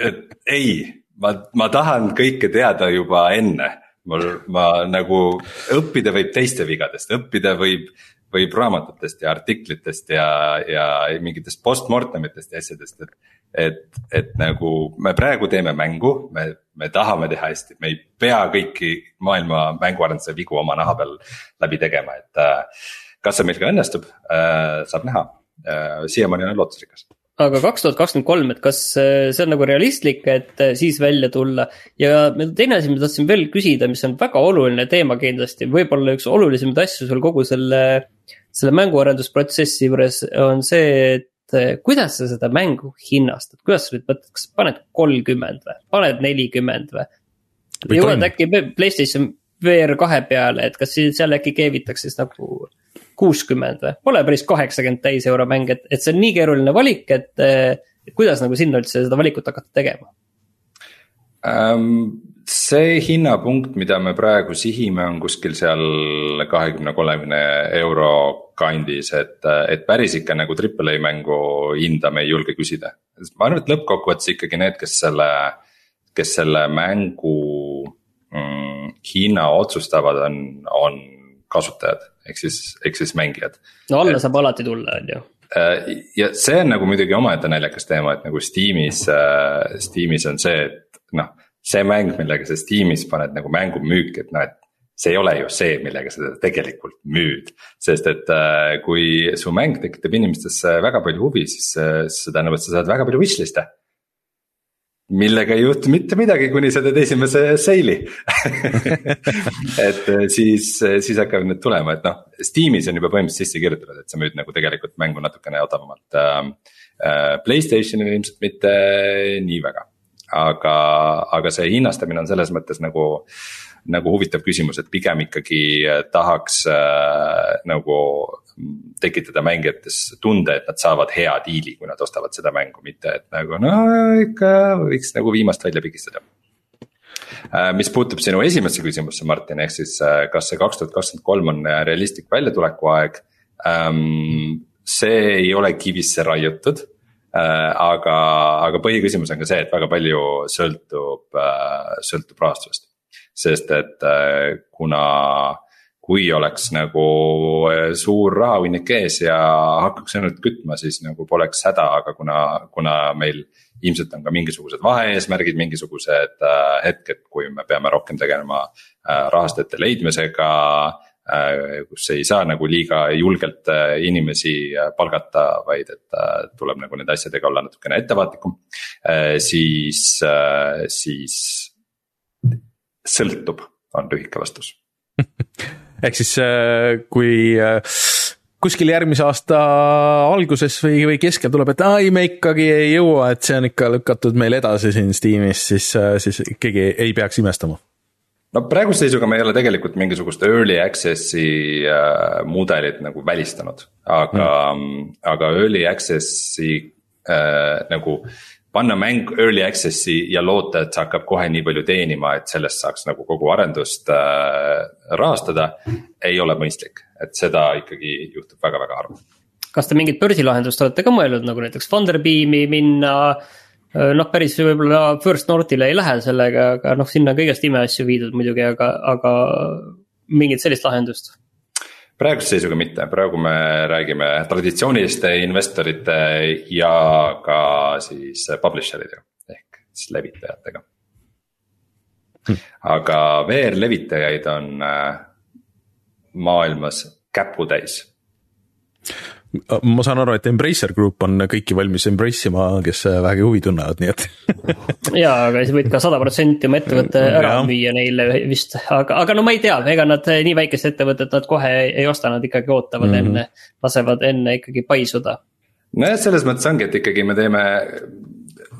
et ei, ma, ma tahan kõike teada juba enne. mul, ma nagu õppida võib teiste vigadest, õppida võib, võib raamatutest ja artiklitest ja, ja mingitest postmortem itest ja asjadest, et. et, et nagu me praegu teeme mängu, me, me tahame teha hästi, me ei pea kõiki maailma mänguarenduse vigu oma naha peal läbi tegema, et äh, kas see meil ka õnnestub, äh, saab näha Äh, siiamaani on lootusrikas aga kaks tuhat kakskümmend kolm, et kas äh, see on nagu realistlik, et äh, siis välja tulla ja teine asi, mida tahtsin veel küsida, mis on väga oluline teema kindlasti, võib-olla üks olulisemaid asju sul kogu selle. selle mänguarendusprotsessi juures on see, et kuidas sa seda mängu hinnastad, kuidas sa nüüd mõtled, kas paned kolmkümmend või, paned nelikümmend või? jõuad äkki Playstation VR kahe peale, et kas seal äkki keevitakse siis nagu kuuskümmend või, pole päris kaheksakümmend täis euro mäng, et, et see on nii keeruline valik, et. kuidas nagu sinna üldse seda valikut hakata tegema um,? see hinnapunkt, mida me praegu sihime, on kuskil seal kahekümne, kolmekümne euro kandis, et, et päris ikka nagu Triple A mängu hinda me ei julge küsida. ma arvan, et lõppkokkuvõttes ikkagi need, kes selle, kes selle mängu mm, hinna otsustavad, on, on kasutajad ehk siis, ehk siis mängijad. no alla et, saab alati tulla, on ju äh, ja see on nagu muidugi omaette naljakas teema, et nagu Steamis äh,, Steamis on see, et noh. see mäng, millega sa Steamis paned nagu mängu müüki, et noh, et see ei ole ju see, millega sa teda tegelikult müüd. sest et äh, kui su mäng tekitab inimestesse väga palju huvi, siis see tähendab, et sa saad väga palju wishlist'e millega ei juhtu mitte midagi, kuni sa teed esimese sale'i [LAUGHS] et eh, siis, eh, siis hakkavad need tulema, et noh, Steamis on juba põhimõtteliselt sisse kirjutatud, et sa müüd nagu tegelikult mängu natukene odavamalt äh,. Playstationil ilmselt mitte nii väga, aga, aga see hinnastamine on selles mõttes nagu nagu huvitav küsimus, et pigem ikkagi tahaks äh, nagu tekitada mängijates tunde, et nad saavad hea diili, kui nad ostavad seda mängu, mitte et nagu no ikka võiks nagu viimast välja pigistada äh, mis puutub sinu esimesse küsimusse, Martin, ehk siis äh, kas see kaks tuhat kakskümmend kolm on realistlik väljatuleku aeg ähm,? see ei ole kivisse raiutud Äh, aga, aga põhiküsimus on ka see, et väga palju sõltub, äh, sõltub rahastusest. sest et äh, kuna, kui oleks nagu suur rahahunnik ees ja hakkaks ainult kütma, siis nagu poleks häda, aga kuna, kuna meil ilmselt on ka mingisugused vahe-eesmärgid, mingisugused hetked, kui me peame rohkem tegelema rahastajate leidmisega kus ei saa nagu liiga julgelt inimesi palgata, vaid et tuleb nagu nende asjadega olla natukene ettevaatlikum. siis, siis sõltub, on lühike vastus [LAUGHS] ehk siis kui kuskil järgmise aasta alguses või, või keskel tuleb, et ai, me ikkagi ei jõua, et see on ikka lükatud meil edasi siin Steamis, siis, siis keegi ei peaks imestama no praeguse seisuga me ei ole tegelikult mingisugust early access'i äh, mudelit nagu välistanud, aga mm., aga early access'i äh, nagu panna mäng early access'i ja loota, et see hakkab kohe nii palju teenima, et sellest saaks nagu kogu arendust äh, rahastada. ei ole mõistlik, et seda ikkagi juhtub väga-väga harva. kas te mingit börsilahendust olete ka mõelnud, nagu näiteks Funderbeami minna äh, noh, päris võib-olla First Northile ei lähe sellega, aga noh, sinna on kõigest imeasju viidud muidugi, aga, aga mingit sellist lahendust? Praeguse seisuga mitte, praegu me räägime traditsiooniliste investorite ja ka siis publisher idega ehk siis levitajatega. Hm.. aga VR-levitajaid on äh, maailmas käputäis ma saan aru, et Embracer Group on kõiki valmis embrace ima, kes vähegi huvi tunnevad, nii et [LAUGHS] jaa, aga sa võid ka sada protsenti oma ettevõtte ära ja. müüa neile vist, aga, aga no ma ei tea, ega nad nii väikest ettevõtet nad kohe ei osta, nad ikkagi ootavad mm -hmm. enne, lasevad enne ikkagi paisuda. nojah, selles mõttes ongi, et ikkagi me teeme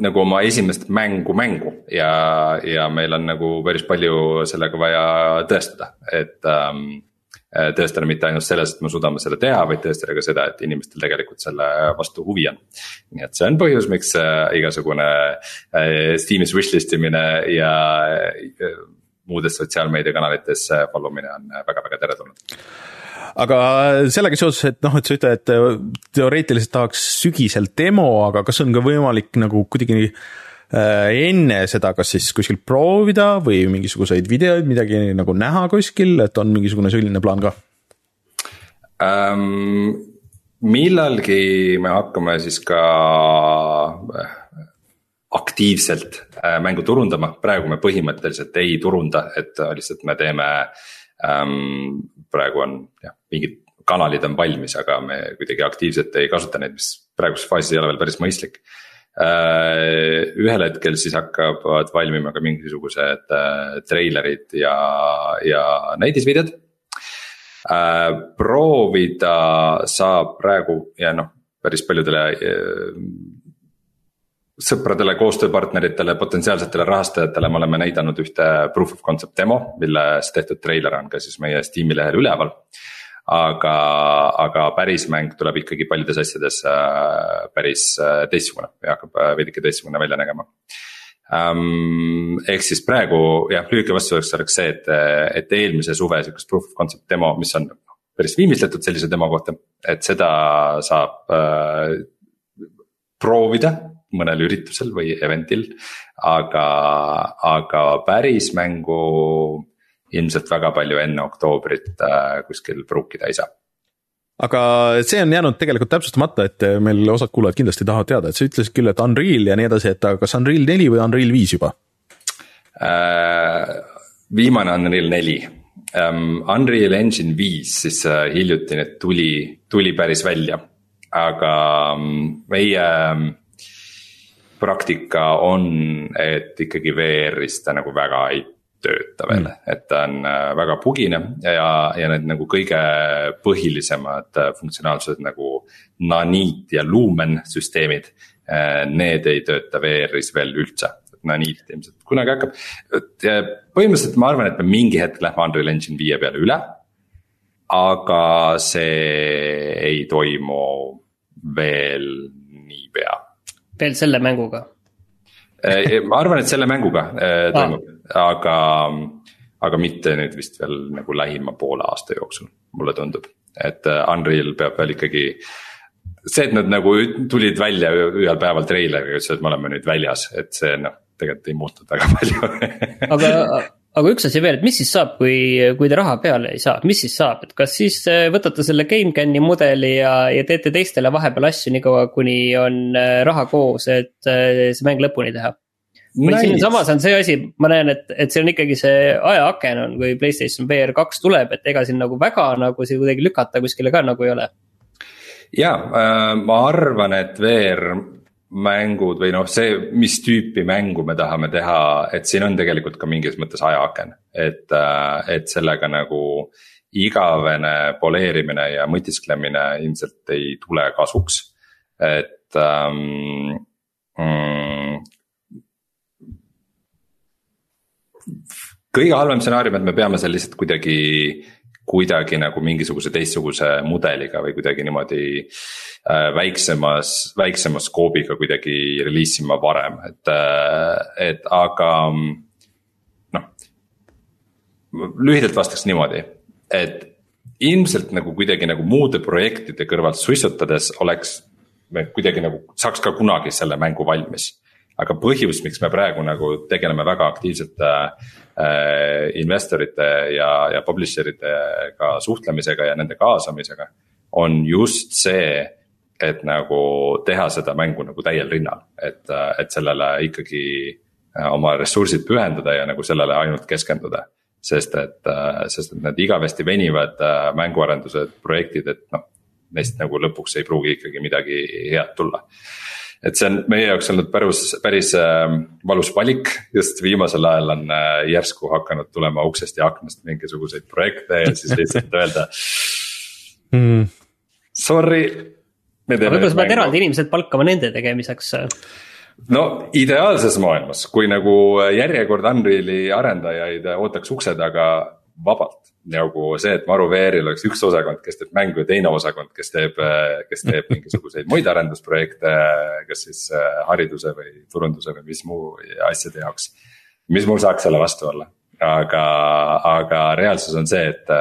nagu oma esimest mängu mängu ja, ja meil on nagu päris palju sellega vaja tõestada, et ähm, Äh, tõestada mitte ainult selles, et me suudame seda teha, vaid tõestada ka seda, et inimestel tegelikult selle vastu huvi on. nii et see on põhjus, miks äh, igasugune äh, Steamis wishlist imine ja muudes sotsiaalmeediakanalites follow mine on väga-väga teretulnud aga sellega seoses, et noh, et sa ütled, et teoreetiliselt tahaks sügisel demo, aga kas on ka võimalik nagu kuidagi Äh, enne seda, kas siis kuskil proovida või mingisuguseid videoid, midagi nagu näha kuskil, et on mingisugune selline plaan ka um,? millalgi me hakkame siis ka äh, aktiivselt äh, mängu turundama, praegu me põhimõtteliselt ei turunda, et lihtsalt me teeme um,. praegu on jah, mingid kanalid on valmis, aga me kuidagi aktiivselt ei kasuta neid, mis praeguses faasis ei ole veel päris mõistlik Äh, ühel hetkel siis hakkavad valmima ka mingisugused äh, treilerid ja, ja näidisvideod. Äh, proovida saab praegu ja noh, päris paljudele sõpradele, koostööpartneritele, potentsiaalsetele rahastajatele me oleme näidanud ühte proof of concept demo, milles tehtud treiler on ka siis meie Steam'i lehel üleval äh, aga, aga päris mäng tuleb ikkagi paljudes asjades äh, päris äh, teistsugune ja hakkab äh, veidike teistsugune välja nägema um,. ehk siis praegu jah, lühike vastus oleks see, et, et eelmise suve sihukest proof of concept demo, mis on päris viimistletud sellise demo kohta, et seda saab äh, proovida mõnel üritusel või event'il. aga, aga päris mängu ilmselt väga palju enne oktoobrit äh, kuskil pruukida ei saa. Aga see on jäänud tegelikult täpsustamata, et meil osad kuulajad kindlasti tahavad teada, et sa ütlesid küll, et Unreal ja nii edasi, et kas Unreal neli või Unreal viis juba? Äh,? viimane Unreal neli. Um,, Unreal Engine viis siis uh, hiljuti nüüd tuli, tuli päris välja, aga um, meie um, praktika on, et ikkagi VR-is ta nagu väga ei tööta veel mm., et ta on äh, väga bugine ja, ja need nagu kõige põhilisemad äh, funktsionaalsused nagu Nanit ja Lumen süsteemid. Äh, need ei tööta VR-is veel üldse, naiivt ilmselt kunagi hakkab. põhimõtteliselt ma arvan, et me mingi hetk lähme Unreal Engine viie peale üle. aga see ei toimu veel niipea. veel selle mänguga? Ma arvan, et selle mänguga toimub ah., aga, aga mitte nüüd vist veel nagu lähima poole aasta jooksul, mulle tundub. et äh, Unreal peab veel ikkagi see, et nad nagu tulid välja ühel päeval treileriga, ütlesid, et me oleme nüüd väljas, et see noh, tegelikult ei muutnud väga palju aga, aga üks asi veel, et mis siis saab, kui, kui te raha peale ei saa, mis siis saab, et kas siis äh, võtate selle GameCami mudeli ja, ja teete teistele vahepeal asju niikaua, kuni on äh, raha koos, et see mäng lõpuni teha? Või nice. siinsamas on see asi, ma näen, et, et see on ikkagi see ajaaken on, kui Playstation VR kaks tuleb, et ega siin nagu väga nagu siin kuidagi lükata kuskile ka nagu ei ole ja äh, ma arvan, et VR mängud või noh, see, mis tüüpi mängu me tahame teha, et siin on tegelikult ka mingis mõttes ajaaken, et, äh, et sellega nagu igavene poleerimine ja mõtisklemine ilmselt ei tule kasuks, et ähm,. Mm, kõige halvem stsenaarium, et me peame seal lihtsalt kuidagi kuidagi nagu mingisuguse teistsuguse mudeliga või kuidagi niimoodi äh, väiksemas, väiksema skoobiga kuidagi release ima varem, et, äh, et aga noh. lühidalt vastaks niimoodi, et ilmselt nagu kuidagi nagu muude projektide kõrvalt suitsutades oleks me kuidagi nagu saaks ka kunagi selle mängu valmis aga põhjus, miks me praegu nagu tegeleme väga aktiivselt äh, investorite ja, ja publisher itega suhtlemisega ja nende kaasamisega. on just see, et nagu teha seda mängu nagu täiel rinnal, et, et sellele ikkagi äh, oma ressursid pühendada ja nagu sellele ainult keskenduda sest et, äh, sest et need igavesti venivad äh, mänguarendused, projektid, et noh, neist nagu lõpuks ei pruugi ikkagi midagi head tulla et see on meie jaoks olnud päris, päris äh, valus valik, just viimasel ajal on äh, järsku hakanud tulema uksest ja aknast mingisuguseid projekte ja siis lihtsalt öelda mm.. Sorry. võib-olla sa pead eraldi inimesed palkama nende tegemiseks no ideaalses maailmas, kui nagu järjekord Unreali arendajaid ootaks ukse taga vabalt nagu see, et Maru VR-il oleks üks osakond, kes teeb mängu ja teine osakond, kes teeb, kes teeb mingisuguseid muid arendusprojekte. kas siis äh, hariduse või turunduse või mis muu asjade jaoks. mis mul saaks selle vastu olla, aga, aga reaalsus on see, et,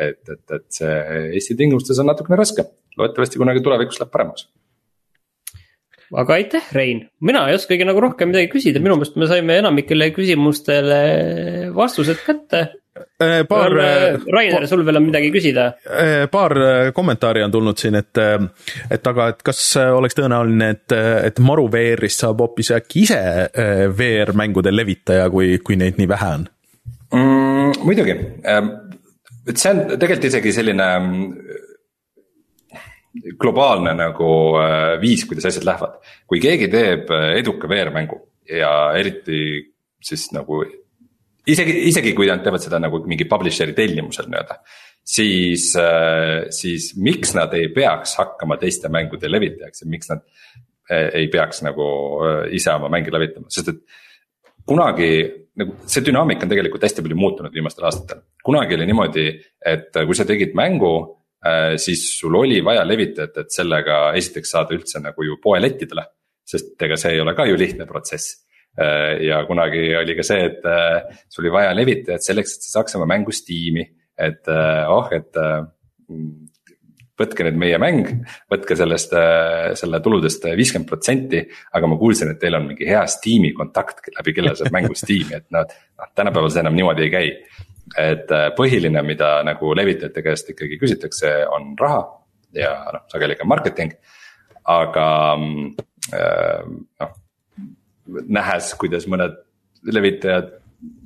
et, et, et see Eesti tingimustes on natukene raske. loodetavasti kunagi tulevikus läheb paremaks aga aitäh, Rein, mina ei oskagi nagu rohkem midagi küsida, minu meelest me saime enamikele küsimustele vastused kätte. Äh, paar. Äh, Rainer, sul veel on midagi küsida? Äh, paar kommentaari on tulnud siin, et, et aga, et kas oleks tõenäoline, et, et Maru VR-ist saab hoopis äkki ise VR-mängude levitaja, kui, kui neid nii vähe on mm,? muidugi, et see on tegelikult isegi selline globaalne nagu viis, kuidas asjad lähevad. kui keegi teeb eduka VR-mängu ja eriti siis nagu isegi, isegi kui nad teevad seda nagu mingi publisher'i tellimusel nii-öelda. siis, äh, siis miks nad ei peaks hakkama teiste mängude levitajaks ja miks nad äh, ei peaks nagu äh, ise oma mänge levitama, sest et kunagi nagu see dünaamika on tegelikult hästi palju muutunud viimastel aastatel. kunagi oli niimoodi, et kui sa tegid mängu, siis sul oli vaja levitajat, et sellega esiteks saada üldse nagu ju poelettidele. sest ega see ei ole ka ju lihtne protsess ja kunagi oli ka see, et äh, sul oli vaja levitajat selleks, et sa saaks oma mängu Steam'i, et äh, oh, et võtke nüüd meie mäng, võtke sellest, selle tuludest viiskümmend protsenti. aga ma kuulsin, et teil on mingi hea Steam'i kontakt, läbi kelle saab mängu Steam'i, et noh, noh tänapäeval see enam niimoodi ei käi. et põhiline, mida nagu levitajate käest ikkagi küsitakse, on raha ja noh, sageli ka marketing. aga noh nähes, kuidas mõned levitajad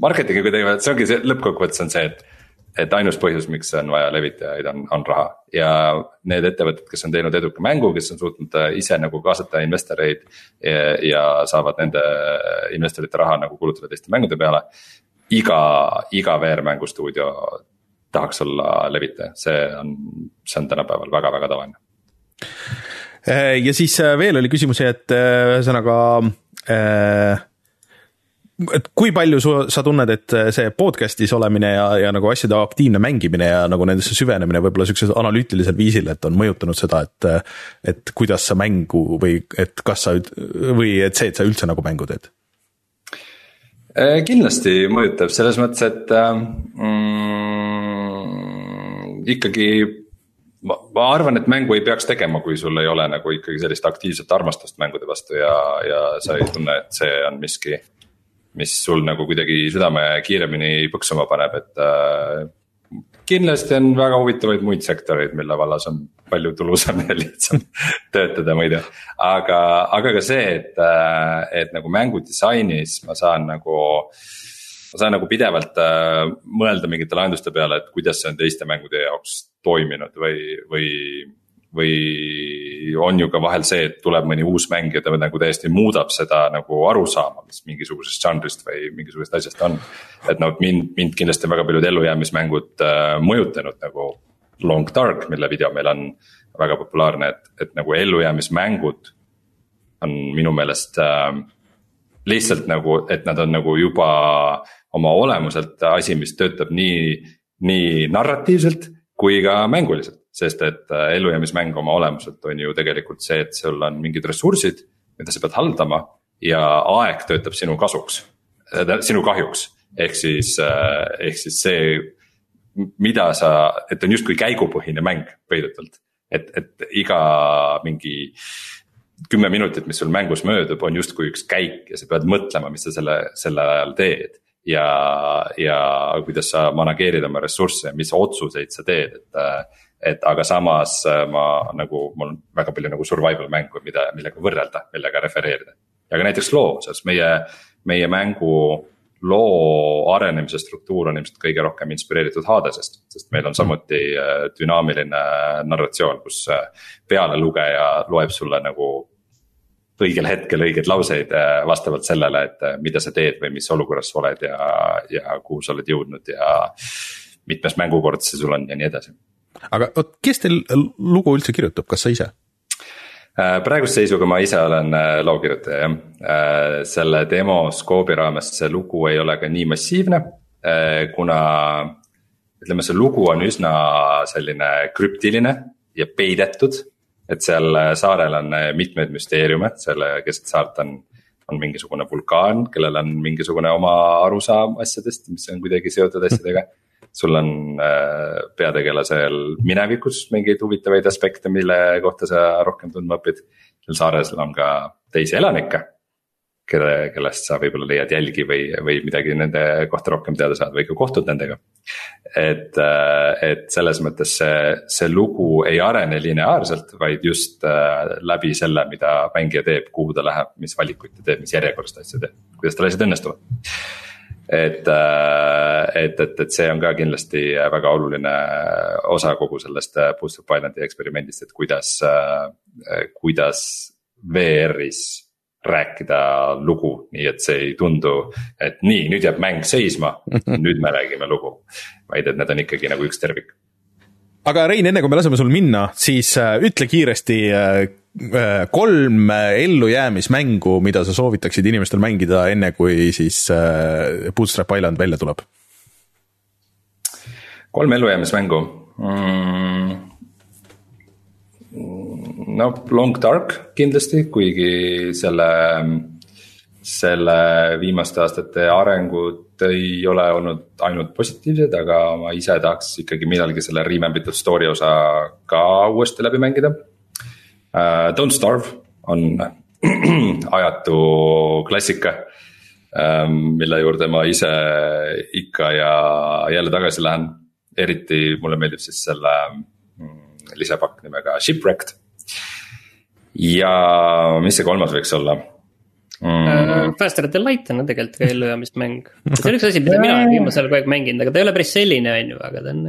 marketingiga teevad, see ongi see lõppkokkuvõttes on see, et. et ainus põhjus, miks on vaja levitajaid, on, on raha ja need ettevõtted, kes on teinud eduka mängu, kes on suutnud äh, ise nagu kaasata investoreid. ja, ja saavad nende investorite raha nagu kulutada teiste mängude peale. iga, iga VR-mängu stuudio tahaks olla levitaja, see on, see on tänapäeval väga-väga tavaline. ja siis äh, veel oli küsimusi, et äh, ühesõnaga äh, et kui palju su, sa tunned, et see podcast'is olemine ja, ja nagu asjade aktiivne mängimine ja nagu nendesse süvenemine võib-olla siuksel analüütilisel viisil, et on mõjutanud seda, et, et kuidas sa mängu või et kas sa või et see, et sa üldse nagu mängu teed? Äh, kindlasti mõjutab selles mõttes, et mm, ikkagi ma, ma arvan, et mängu ei peaks tegema, kui sul ei ole nagu ikkagi sellist aktiivset armastust mängude vastu ja, ja sa ei tunne, et see on miski mis sul nagu kuidagi südame kiiremini põksuma paneb, et äh, kindlasti on väga huvitavaid muid sektoreid, mille vallas on palju tulusam ja lihtsam [LAUGHS] töötada, tea. aga, aga ka see, et, äh, et nagu mängudisainis ma saan nagu ma saan nagu pidevalt äh, mõelda mingite lahenduste peale, et kuidas see on teiste mängude jaoks toiminud või, või või on ju ka vahel see, et tuleb mõni uus mäng ja ta nagu täiesti muudab seda nagu arusaama, mis mingisugusest žanrist või mingisugusest asjast on. et noh, mind, mind kindlasti väga paljud ellujäämismängud äh, mõjutanud nagu Long Dark, mille video meil on väga populaarne, et, et nagu ellujäämismängud on minu meelest äh, lihtsalt nagu, et nad on nagu juba oma olemuselt asi, mis töötab nii, nii narratiivselt kui ka mänguliselt sest et äh, ellujäämismäng oma olemuselt on ju tegelikult see, et sul on mingid ressursid, mida sa pead haldama ja aeg töötab sinu kasuks, äh, sinu kahjuks. ehk siis, äh, ehk siis see, mida sa, et on justkui käigupõhine mäng peidetult. et, et iga mingi kümme minutit, mis sul mängus möödub, on justkui üks käik ja sa pead mõtlema, mis sa selle, sel ajal teed ja, ja kuidas sa manageerid oma ressursse, mis otsuseid sa teed, et et aga samas äh, ma nagu, mul on väga palju nagu survival mängu, mida, millega võrrelda, millega refereerida. ja ka näiteks loo, sest meie, meie mängu loo arenemise struktuur on ilmselt kõige rohkem inspireeritud Hadesest. sest meil on samuti äh, dünaamiline narratsioon, kus äh, pealelugeja loeb sulle nagu õigel hetkel õigeid lauseid vastavalt sellele, et mida sa teed või mis olukorras sa oled ja, ja kuhu sa oled jõudnud ja mitmes mängukord see sul on ja nii edasi aga vot, kes teil lugu üldse kirjutab, kas sa ise? Äh, praeguse seisuga ma ise olen äh, loo kirjutaja jah, äh, selle demo skoobi raames see lugu ei ole ka nii massiivne, kuna. ütleme, see lugu on üsna selline krüptiline ja peidetud. Et seal saarel on mitmeid müsteeriume, selle keset saart on, on mingisugune vulkaan, kellel on mingisugune oma arusaam asjadest, mis on kuidagi seotud asjadega sul on äh, peategelasel minevikus mingeid huvitavaid aspekte, mille kohta sa rohkem tundma õpid. seal saarel on ka teisi elanikke, kelle, kellest sa võib-olla leiad jälgi või, või midagi nende kohta rohkem teada saad või ka kohtud nendega. et, äh, et selles mõttes see, see lugu ei arene lineaarselt, vaid just äh, läbi selle, mida mängija teeb, kuhu ta läheb, mis valikuid ta teeb, mis järjekorras ta asju teeb, kuidas tal asjad õnnestuvad et, äh, et, et, et see on ka kindlasti väga oluline osa kogu sellest of Islandi eksperimendist, et kuidas, kuidas VR-is rääkida lugu, nii et see ei tundu, et nii, nüüd jääb mäng seisma, [LAUGHS] nüüd me räägime lugu. vaid et need on ikkagi nagu üks tervik. aga Rein, enne kui me laseme sul minna, siis ütle kiiresti Äh, kolm ellujäämismängu, mida sa soovitaksid inimestel mängida, enne kui siis äh, Bootstrap Island välja tuleb? kolm ellujäämismängu mm,. No Long Dark kindlasti, kuigi selle, selle viimaste aastate arengud ei ole olnud ainult positiivsed, aga ma ise tahaks ikkagi millalgi selle Remembered Story osa ka uuesti läbi mängida uh,. Don't starve on [CLEARS THROAT] ajatu klassika um,, mille juurde ma ise ikka ja jälle tagasi lähen. eriti mulle meeldib siis selle mm, lisapakk nimega Shipwrecked. Ja mis see kolmas võiks olla? Mm. Uh, Faster than light on tegelikult ka ellujäämismäng. [LAUGHS] see on üks asi, mida mina olen viimasel ajal kogu aeg mänginud, aga ta ei ole päris selline, on ju, aga ta on.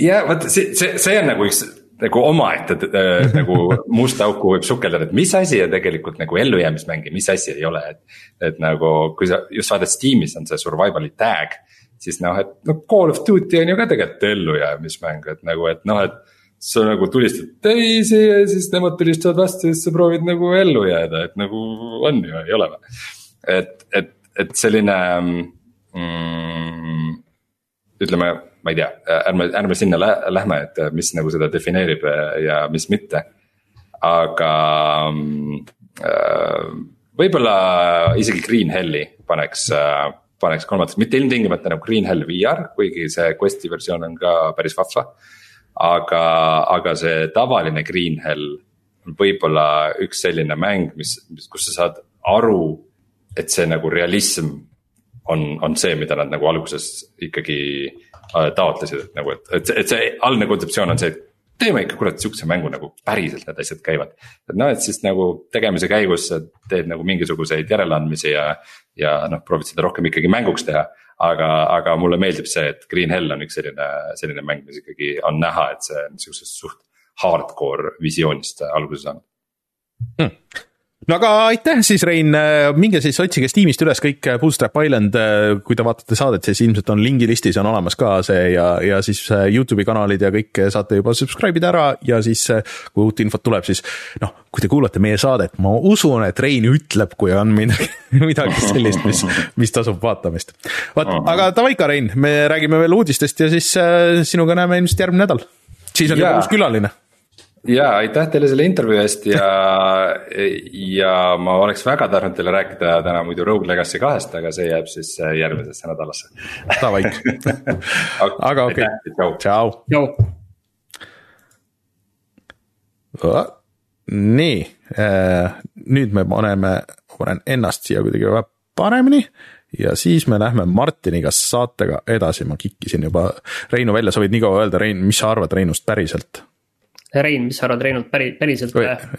ja vot see, see, see on nagu üks nagu omaette äh, nagu [LAUGHS] musta auku võib sukeldada, et mis asi on tegelikult nagu ellujäämismäng ja mis asi ei ole, et. et nagu, kui sa just vaatad Steamis on see survival'i tag, siis noh, et noh, Call of Duty on ju ka tegelikult ellujäämismäng, et nagu, et noh, et. Sa nagu tulistad teisi ja siis nemad tulistavad vastu ja siis sa proovid nagu ellu jääda, et nagu on ju, ei ole või. et, et, et selline mm, ütleme, ma ei tea, ärme, ärme sinna lä lähme, et mis nagu seda defineerib ja mis mitte. aga äh, võib-olla isegi Green Helli paneks äh, paneks kolmandasse, mitte ilmtingimata nagu Green Hell VR, kuigi see Questi versioon on ka päris vahva. Aga, aga see tavaline Green Hell on võib-olla üks selline mäng, mis, mis, kus sa saad aru, et see nagu realism on, on see, mida nad nagu alguses ikkagi äh, taotlesid, et nagu, et, et, et see algne kontseptsioon on see, et teeme ikka kurat sihukese mängu nagu päriselt need asjad käivad. et noh, et siis nagu tegemise käigus sa teed nagu mingisuguseid järeleandmisi ja, ja noh, proovid seda rohkem ikkagi mänguks teha. Aga, aga mulle meeldib see, et Green Hell on üks selline, selline mäng, mis ikkagi on näha, et see on sihukesest suht hardcore visioonist alguse saanud. Hmm no aga aitäh siis, Rein, minge siis otsige Steamist üles kõik Bootstrap Island, kui te vaatate saadet, siis ilmselt on lingilistis on olemas ka see ja, ja siis Youtube'i kanalid ja kõik saate juba subscribe ida ära ja siis kui uut infot tuleb, siis noh, kui te kuulate meie saadet, ma usun, et Rein ütleb, kui on midagi, [LAUGHS] midagi sellist, mis, mis tasub vaatamist. vot, aga davai ka, Rein, me räägime veel uudistest ja siis äh, sinuga näeme ilmselt järgmine nädal. siis on juba uus külaline ja aitäh teile selle intervjuu eest ja, [LAUGHS] ja ma oleks väga tahtnud teile rääkida täna muidu Rogue Legacy kahest, aga see jääb siis äh, järgmisesse nädalasse. Davai [LAUGHS] aga okei okay., tšau. nii, äh, nüüd me paneme, panen ennast siia kuidagi paremini ja siis me lähme Martiniga saatega edasi, ma kikkisin juba Reinu välja, sa võid nii kaua öelda, Rein, mis sa arvad Reinust päriselt? Rein, mis sa arvad Reinult päri-, päriselt?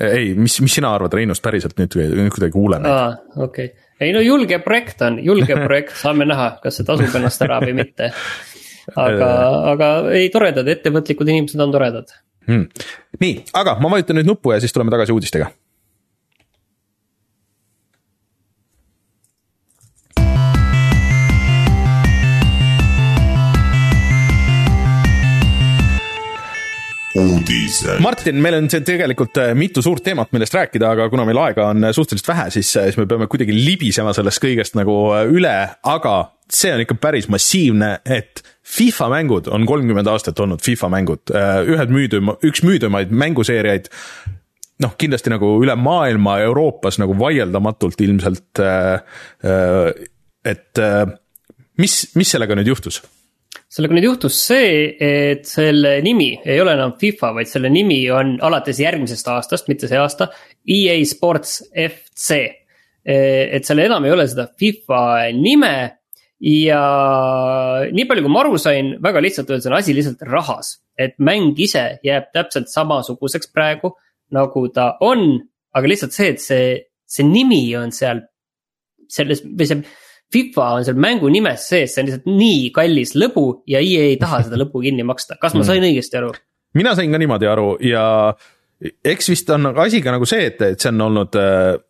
ei, mis, mis sina arvad Reinust päriselt nüüd, nüüd kuidagi kuuleme. aa, okei okay., ei no julge projekt on, julge projekt, [LAUGHS] saame näha, kas see tasub ennast ära või mitte. aga [LAUGHS] aga ei, toredad, ettevõtlikud inimesed on toredad hmm.. nii, aga ma vajutan nüüd nuppu ja siis tuleme tagasi uudistega uudised. Martin, meil on siin tegelikult äh, mitu suurt teemat, millest rääkida, aga kuna meil aega on äh, suhteliselt vähe, siis, äh, siis me peame kuidagi libisema sellest kõigest nagu üle, aga see on ikka päris massiivne, et FIFA mängud on kolmkümmend aastat olnud FIFA mängud, ühed müüduma, üks müüdumaid mänguseeriaid noh, kindlasti nagu üle maailma, Euroopas nagu vaieldamatult ilmselt. et mis, mis sellega nüüd juhtus? Sellega nüüd juhtus see, et selle nimi ei ole enam FIFA, vaid selle nimi on alates järgmisest aastast, mitte see aasta, EA Sports FC. et seal enam ei ole seda FIFA nime ja nii palju, kui ma aru sain, väga lihtsalt öeldes on asi lihtsalt rahas. et mäng ise jääb täpselt samasuguseks praegu, nagu ta on, aga lihtsalt see, et see, see nimi on seal selles või see FIFA on seal mängu nimes sees, see on lihtsalt nii kallis lõbu ja EA ei taha seda lõbu kinni maksta, kas ma sain mm. õigesti aru? mina sain ka niimoodi aru ja eks vist on asi ka nagu see, et, et see on olnud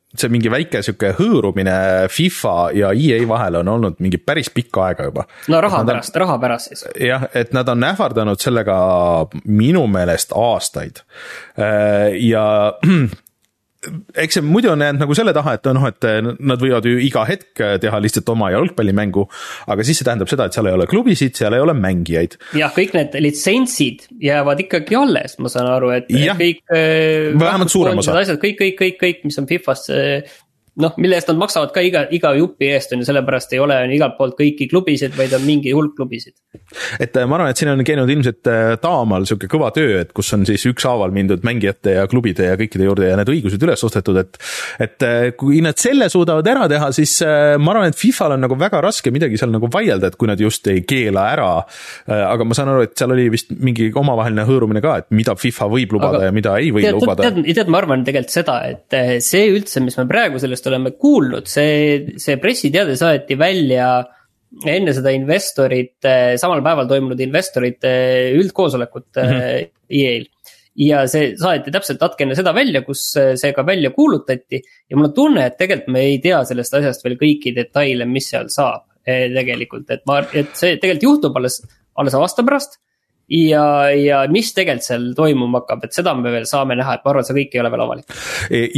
see mingi väike sihuke hõõrumine FIFA ja EA vahel on olnud mingi päris pikka aega juba. no raha pärast, raha pärast siis. jah, et nad on ähvardanud sellega minu meelest aastaid. ja [CLEARS THROAT] eks see muidu on jäänud nagu selle taha, et noh, et nad võivad ju iga hetk teha lihtsalt oma jalgpallimängu. aga siis see tähendab seda, et seal ei ole klubisid, seal ei ole mängijaid. jah, kõik need litsentsid jäävad ikkagi alles, ma saan aru, et ja, kõik. vähemalt suurem osa. asjad, kõik, kõik, kõik, kõik, mis on Fifas noh, mille eest nad maksavad ka iga, iga jupi eest on ju, sellepärast ei ole on igalt poolt kõiki klubisid, vaid on mingi hulk klubisid. et äh, ma arvan, et siin on käinud ilmselt äh, Taamal sihuke kõva töö, et kus on siis ükshaaval mindud mängijate ja klubide ja kõikide juurde ja need õigused üles ostetud, et. et äh, kui nad selle suudavad ära teha, siis ma arvan, et Fifal on nagu väga raske midagi seal nagu vaielda, et kui nad just ei keela ära. aga ma saan aru, et seal oli vist mingi omavaheline hõõrumine ka, et mida Fifa võib lubada aga ja mida ei või tead, lubada. tead, tead, ma arvan tegelikult seda, et see üldse, mis me praegu sellest oleme kuulnud, see, see pressiteade saeti välja enne seda investorite, samal päeval toimunud investorite üldkoosolekut mm -hmm. EA-l. ja see saeti täpselt natuke enne seda välja, kus see ka välja kuulutati ja mul on tunne, et tegelikult me ei tea sellest asjast veel kõiki detaile, mis seal saab eh, tegelikult, et ma, et see tegelikult juhtub alles, alles aasta pärast ja, ja mis tegelikult seal toimuma hakkab, et seda me veel saame näha, et ma arvan, et see kõik ei ole veel avalik.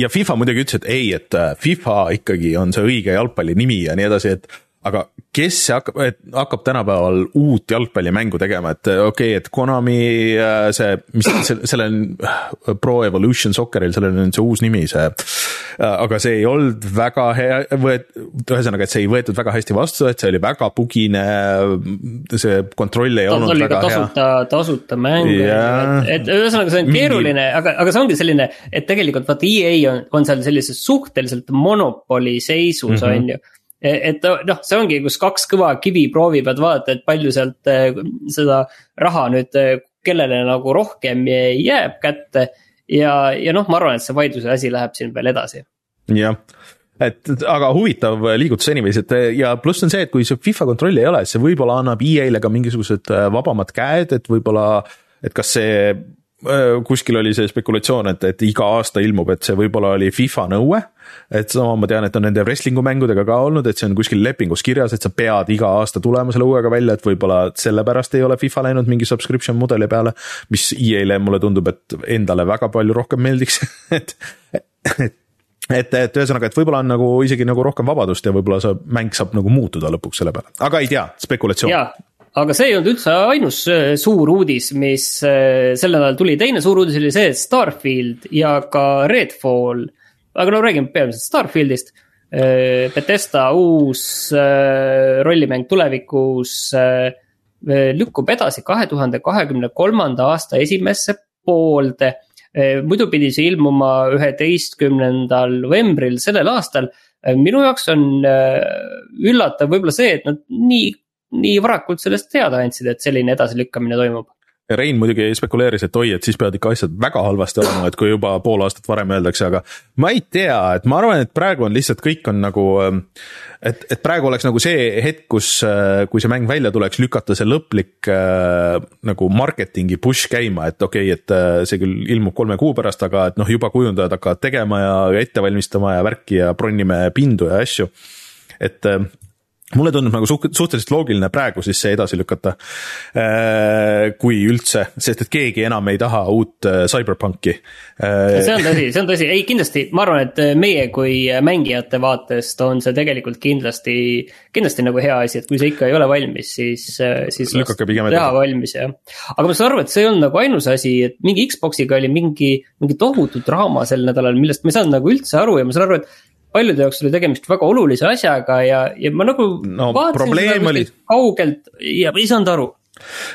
ja FIFA muidugi ütles, et ei, et äh, FIFA ikkagi on see õige jalgpalli nimi ja nii edasi, et aga kes hakkab, hakkab tänapäeval uut jalgpallimängu tegema, et okei okay,, et Konami äh, see, mis [CLEARS THROAT] selle on Pro Evolution Socceril, sellel on see uus nimi, see. Äh, aga see ei olnud väga hea, võet-, ühesõnaga, et see ei võetud väga hästi vastu, et see oli väga bugine. see kontroll ei Ta olnud väga tasuta, hea. tasuta mäng yeah., et, et ühesõnaga, see on keeruline, aga, aga see ongi selline, et tegelikult vaata EA on, on seal sellises suhteliselt monopoli seisus mm, -hmm. on ju et noh, see ongi, kus kaks kõva kivi proovivad vaadata, et palju sealt eh, seda raha nüüd eh, kellele nagu rohkem jääb kätte. ja, ja noh, ma arvan, et see vaidluse asi läheb siin veel edasi. jah, et aga huvitav liigutus anyways, et ja pluss on see, et kui see FIFA kontrolli ei ole, see võib-olla annab EA-le ka mingisugused eh, vabamad käed, et võib-olla, et kas see kuskil oli see spekulatsioon, et, et iga aasta ilmub, et see võib-olla oli FIFA nõue. et sama ma tean, et on nende wrestling'u mängudega ka olnud, et see on kuskil lepingus kirjas, et sa pead iga aasta tulema selle uuega välja, et võib-olla sellepärast ei ole FIFA läinud mingi subscription mudeli peale. mis EA-le mulle tundub, et endale väga palju rohkem meeldiks [LAUGHS] et, et et, et ühesõnaga, et võib-olla on nagu isegi nagu rohkem vabadust ja võib-olla see mäng saab nagu muutuda lõpuks selle peale, aga ei tea, spekulatsioon aga see ei olnud üldse ainus äh, suur uudis, mis äh, sel nädalal tuli, teine suur uudis oli see, et Starfield ja ka Redfall, aga no räägime peamiselt Starfieldist. Äh, Betesta uus rollimäng tulevikus lükkub edasi kahe tuhande kahekümne kolmanda aasta esimesse poolde. muidu pidi see ilmuma üheteistkümnendal novembril sellel aastal. minu jaoks on üllatav võib-olla see, et nad nii nii varakult sellest teada andsid, et selline edasilükkamine toimub Rein muidugi spekuleeris, et oi, et siis peavad ikka asjad väga halvasti olema, et kui juba pool aastat varem öeldakse, aga ma ei tea, et ma arvan, et praegu on lihtsalt kõik on nagu. et, et praegu oleks nagu see hetk, kus, kui see mäng välja tuleks, lükata see lõplik äh, nagu marketingi push käima, et okei okay,, et äh, see küll ilmub kolme kuu pärast, aga et noh, juba kujundajad hakkavad tegema ja ette valmistama ja värki ja bronnime pindu ja asju. et äh, mulle tundub nagu suht-, suhteliselt loogiline praegu siis see edasi lükata. Äh, kui üldse, sest et keegi enam ei taha uut äh, CyberPunki. Äh, see on tõsi, see on tõsi, ei kindlasti, ma arvan, et meie kui mängijate vaatest on see tegelikult kindlasti, kindlasti nagu hea asi, et kui see ikka ei ole valmis, siis, siis. lükake pigem edasi. teha valmis jah, aga ma saan aru, et see ei olnud nagu ainus asi, et mingi Xbox'iga oli mingi, mingi tohutu draama sel nädalal, millest ma ei saanud nagu üldse aru ja ma saan aru, et paljude jaoks oli tegemist väga olulise asjaga ja, ja ma nagu no, oli... kaugelt ja ei saanud aru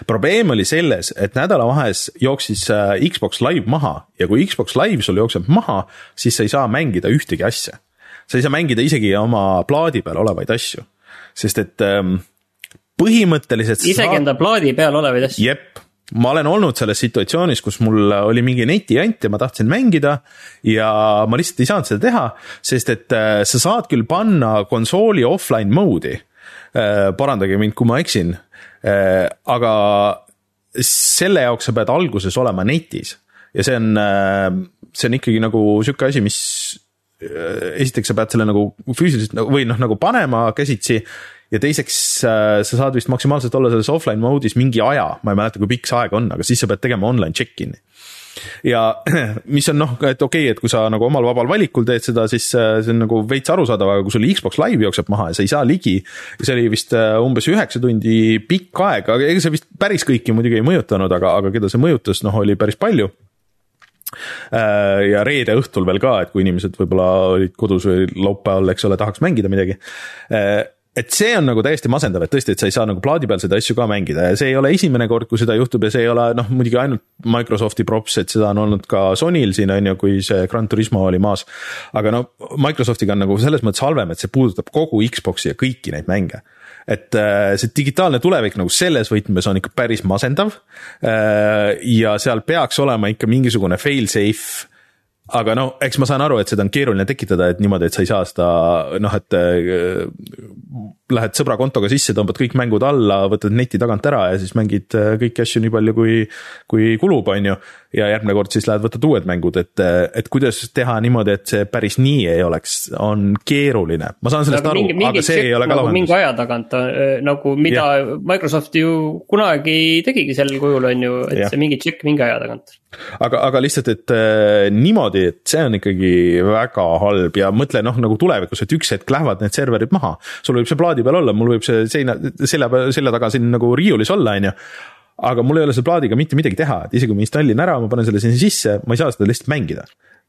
probleem oli selles, et nädalavahes jooksis äh, Xbox Live maha ja kui Xbox Live sul jookseb maha, siis sa ei saa mängida ühtegi asja. sa ei saa mängida isegi oma plaadi peal olevaid asju, sest et ähm, põhimõtteliselt. isegi saad... enda plaadi peal olevaid asju? jep, ma olen olnud selles situatsioonis, kus mul oli mingi netijant ja ma tahtsin mängida ja ma lihtsalt ei saanud seda teha, sest et äh, sa saad küll panna konsooli offline mode'i. Äh, parandage mind, kui ma eksin. Äh, aga selle jaoks sa pead alguses olema netis ja see on, see on ikkagi nagu sihuke asi, mis esiteks sa pead selle nagu füüsiliselt või noh, nagu panema käsitsi ja teiseks äh, sa saad vist maksimaalselt olla selles offline mode'is mingi aja, ma ei mäleta, kui pikk see aeg on, aga siis sa pead tegema online check-in'i ja [CLEARS THROAT] mis on noh, et okei okay,, et kui sa nagu omal vabal valikul teed seda, siis äh, see on nagu veits arusaadav, aga kui sul Xbox Live jookseb maha ja sa ei saa ligi. see oli vist äh, umbes üheksa tundi pikk aeg, aga ega see vist päris kõiki muidugi ei mõjutanud, aga, aga keda see mõjutas, noh, oli päris palju ja reede õhtul veel ka, et kui inimesed võib-olla olid kodus või laupäeval, eks ole, tahaks mängida midagi et see on nagu täiesti masendav, et tõesti, et sa ei saa nagu plaadi peal seda asju ka mängida ja see ei ole esimene kord, kui seda juhtub ja see ei ole noh, muidugi ainult Microsofti props, et seda on olnud ka Sonyl siin on ju, kui see Gran Turismo oli maas. aga no Microsoftiga on nagu selles mõttes halvem, et see puudutab kogu Xbox'i ja kõiki neid mänge et äh, see digitaalne tulevik nagu selles võtmes on ikka päris masendav. Äh, ja seal peaks olema ikka mingisugune fail-safe aga no eks ma saan aru, et seda on keeruline tekitada, et niimoodi, et sa ei saa seda noh, et äh, lähed sõbra kontoga sisse, tõmbad kõik mängud alla, võtad neti tagant ära ja siis mängid äh, kõiki asju nii palju, kui, kui kulub, on ju. ja järgmine kord siis lähed, võtad uued mängud, et, et kuidas teha niimoodi, et see päris nii ei oleks, on keeruline. ma saan sellest aru, aga see ei ole ka lahendus. mingi aja tagant nagu, mida ja. Microsoft ju kunagi tegigi sel kujul, on ju, et ja. see mingi tšekk mingi aja tagant aga, aga lihtsalt, et äh, niimoodi, et see on ikkagi väga halb ja mõtle noh, nagu tulevikus, et üks hetk lähevad need serverid maha. sul võib see plaadi peal olla, mul võib see seina, selja peal, selja taga siin nagu riiulis olla, on ju. aga mul ei ole selle plaadiga mitte midagi teha, et isegi kui ma installin ära, ma panen selle sinna sisse, ma ei saa seda lihtsalt mängida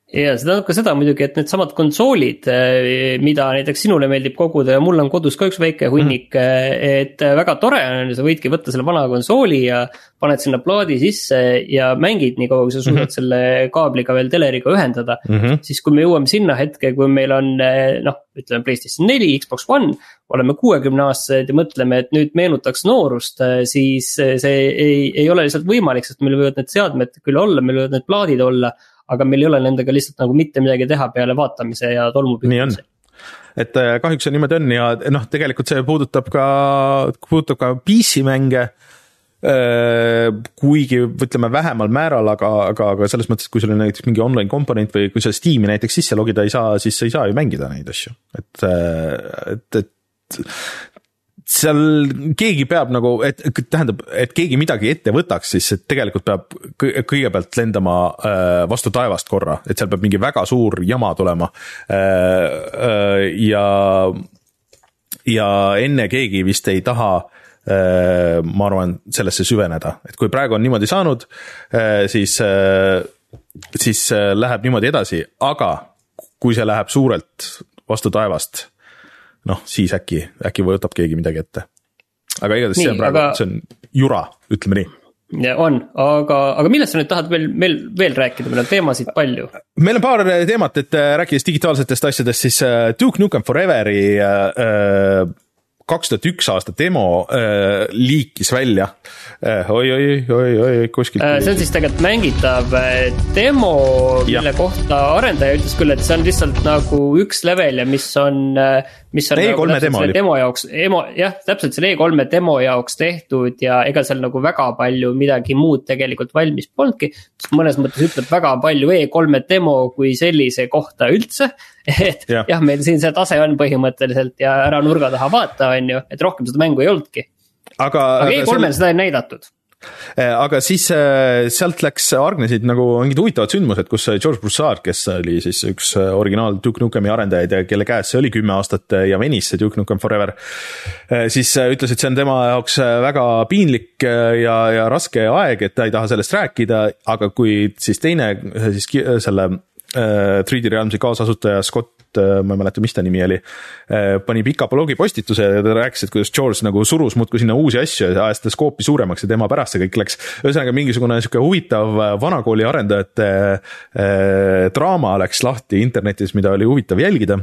ja see tähendab ka seda muidugi, et needsamad konsoolid, eh, mida näiteks sinule meeldib koguda ja mul on kodus ka üks väike hunnik mm, et eh, väga tore on, sa võidki võtta selle vana konsooli ja paned sinna plaadi sisse ja mängid nii kaua, kui sa suudad mm -hmm. selle kaabliga veel teleriga ühendada mm. -hmm. siis kui me jõuame sinna hetke, kui meil on noh, ütleme PlayStation neli, Xbox One, oleme kuuekümne aastased ja mõtleme, et nüüd meenutaks noorust, siis see ei, ei ole lihtsalt võimalik, sest meil võivad need seadmed küll olla, meil võivad need plaadid olla aga meil ei ole nendega lihtsalt nagu mitte midagi teha peale vaatamise ja tolmupüüdmise et äh, kahjuks see niimoodi on ja noh, tegelikult see puudutab ka, puudutab ka PC mänge. Äh, kuigi ütleme vähemal määral, aga, aga, aga selles mõttes, et kui sul on näiteks mingi online komponent või kui sa Steam'i näiteks sisse logida ei saa, siis sa ei saa ju mängida neid asju, et, äh, et, et seal keegi peab nagu, et tähendab, et keegi midagi ette võtaks, siis tegelikult peab kõigepealt lendama äh, vastu taevast korra, et seal peab mingi väga suur jama tulema. Äh, äh, ja, ja enne keegi vist ei taha ma arvan, sellesse süveneda, et kui praegu on niimoodi saanud, siis, siis läheb niimoodi edasi, aga kui see läheb suurelt vastu taevast noh, siis äkki, äkki võtab keegi midagi ette. aga igatahes see on praegu aga..., see on jura, ütleme nii ja on, aga, aga millest sa nüüd tahad veel, veel, veel rääkida, meil on teemasid palju. meil on paar teemat, et äh, rääkides digitaalsetest asjadest, siis äh, Duke Nukem Foreveri äh, kaks tuhat üks aasta demo äh, liikis välja äh,. oi, oi, oi, oi, kuskilt äh,. see on siis tegelikult mängitav äh, demo, mille kohta arendaja ütles küll, et see on lihtsalt nagu üks level ja mis on äh, mis on E3 nagu demo oli. demo jaoks, emo, jah, täpselt selle E3 demo jaoks tehtud ja ega seal nagu väga palju midagi muud tegelikult valmis polnudki. mõnes mõttes ütleb väga palju E3 demo kui sellise kohta üldse. [LAUGHS] et ja. jah, meil siin see tase on põhimõtteliselt ja ära nurga taha vaata, on ju, et rohkem seda mängu ei olnudki. aga, aga E3-l selle... seda ei näidatud aga siis äh, sealt läks, hargnesid nagu mingid huvitavad sündmused, kus George Broussard, kes oli siis üks originaal Duke Nukemi arendajaid ja kelle käes see oli kümme aastat ja venis see Duke Nukem Forever. siis ütles, et see on tema jaoks väga piinlik ja, ja raske aeg, et ta ei taha sellest rääkida, aga kui siis teine siis selle 3D Realmsi kaasasutaja Scott Äh, ma ei mäleta, mis ta nimi oli, äh, pani pika blogipostituse ja ta rääkis, et kuidas George nagu surus muudkui sinna uusi asju ja ajas seda skoopi suuremaks ja tema pärast see kõik läks. ühesõnaga mingisugune sihuke huvitav äh, vanakooli arendajate draama läks lahti internetis, mida oli huvitav jälgida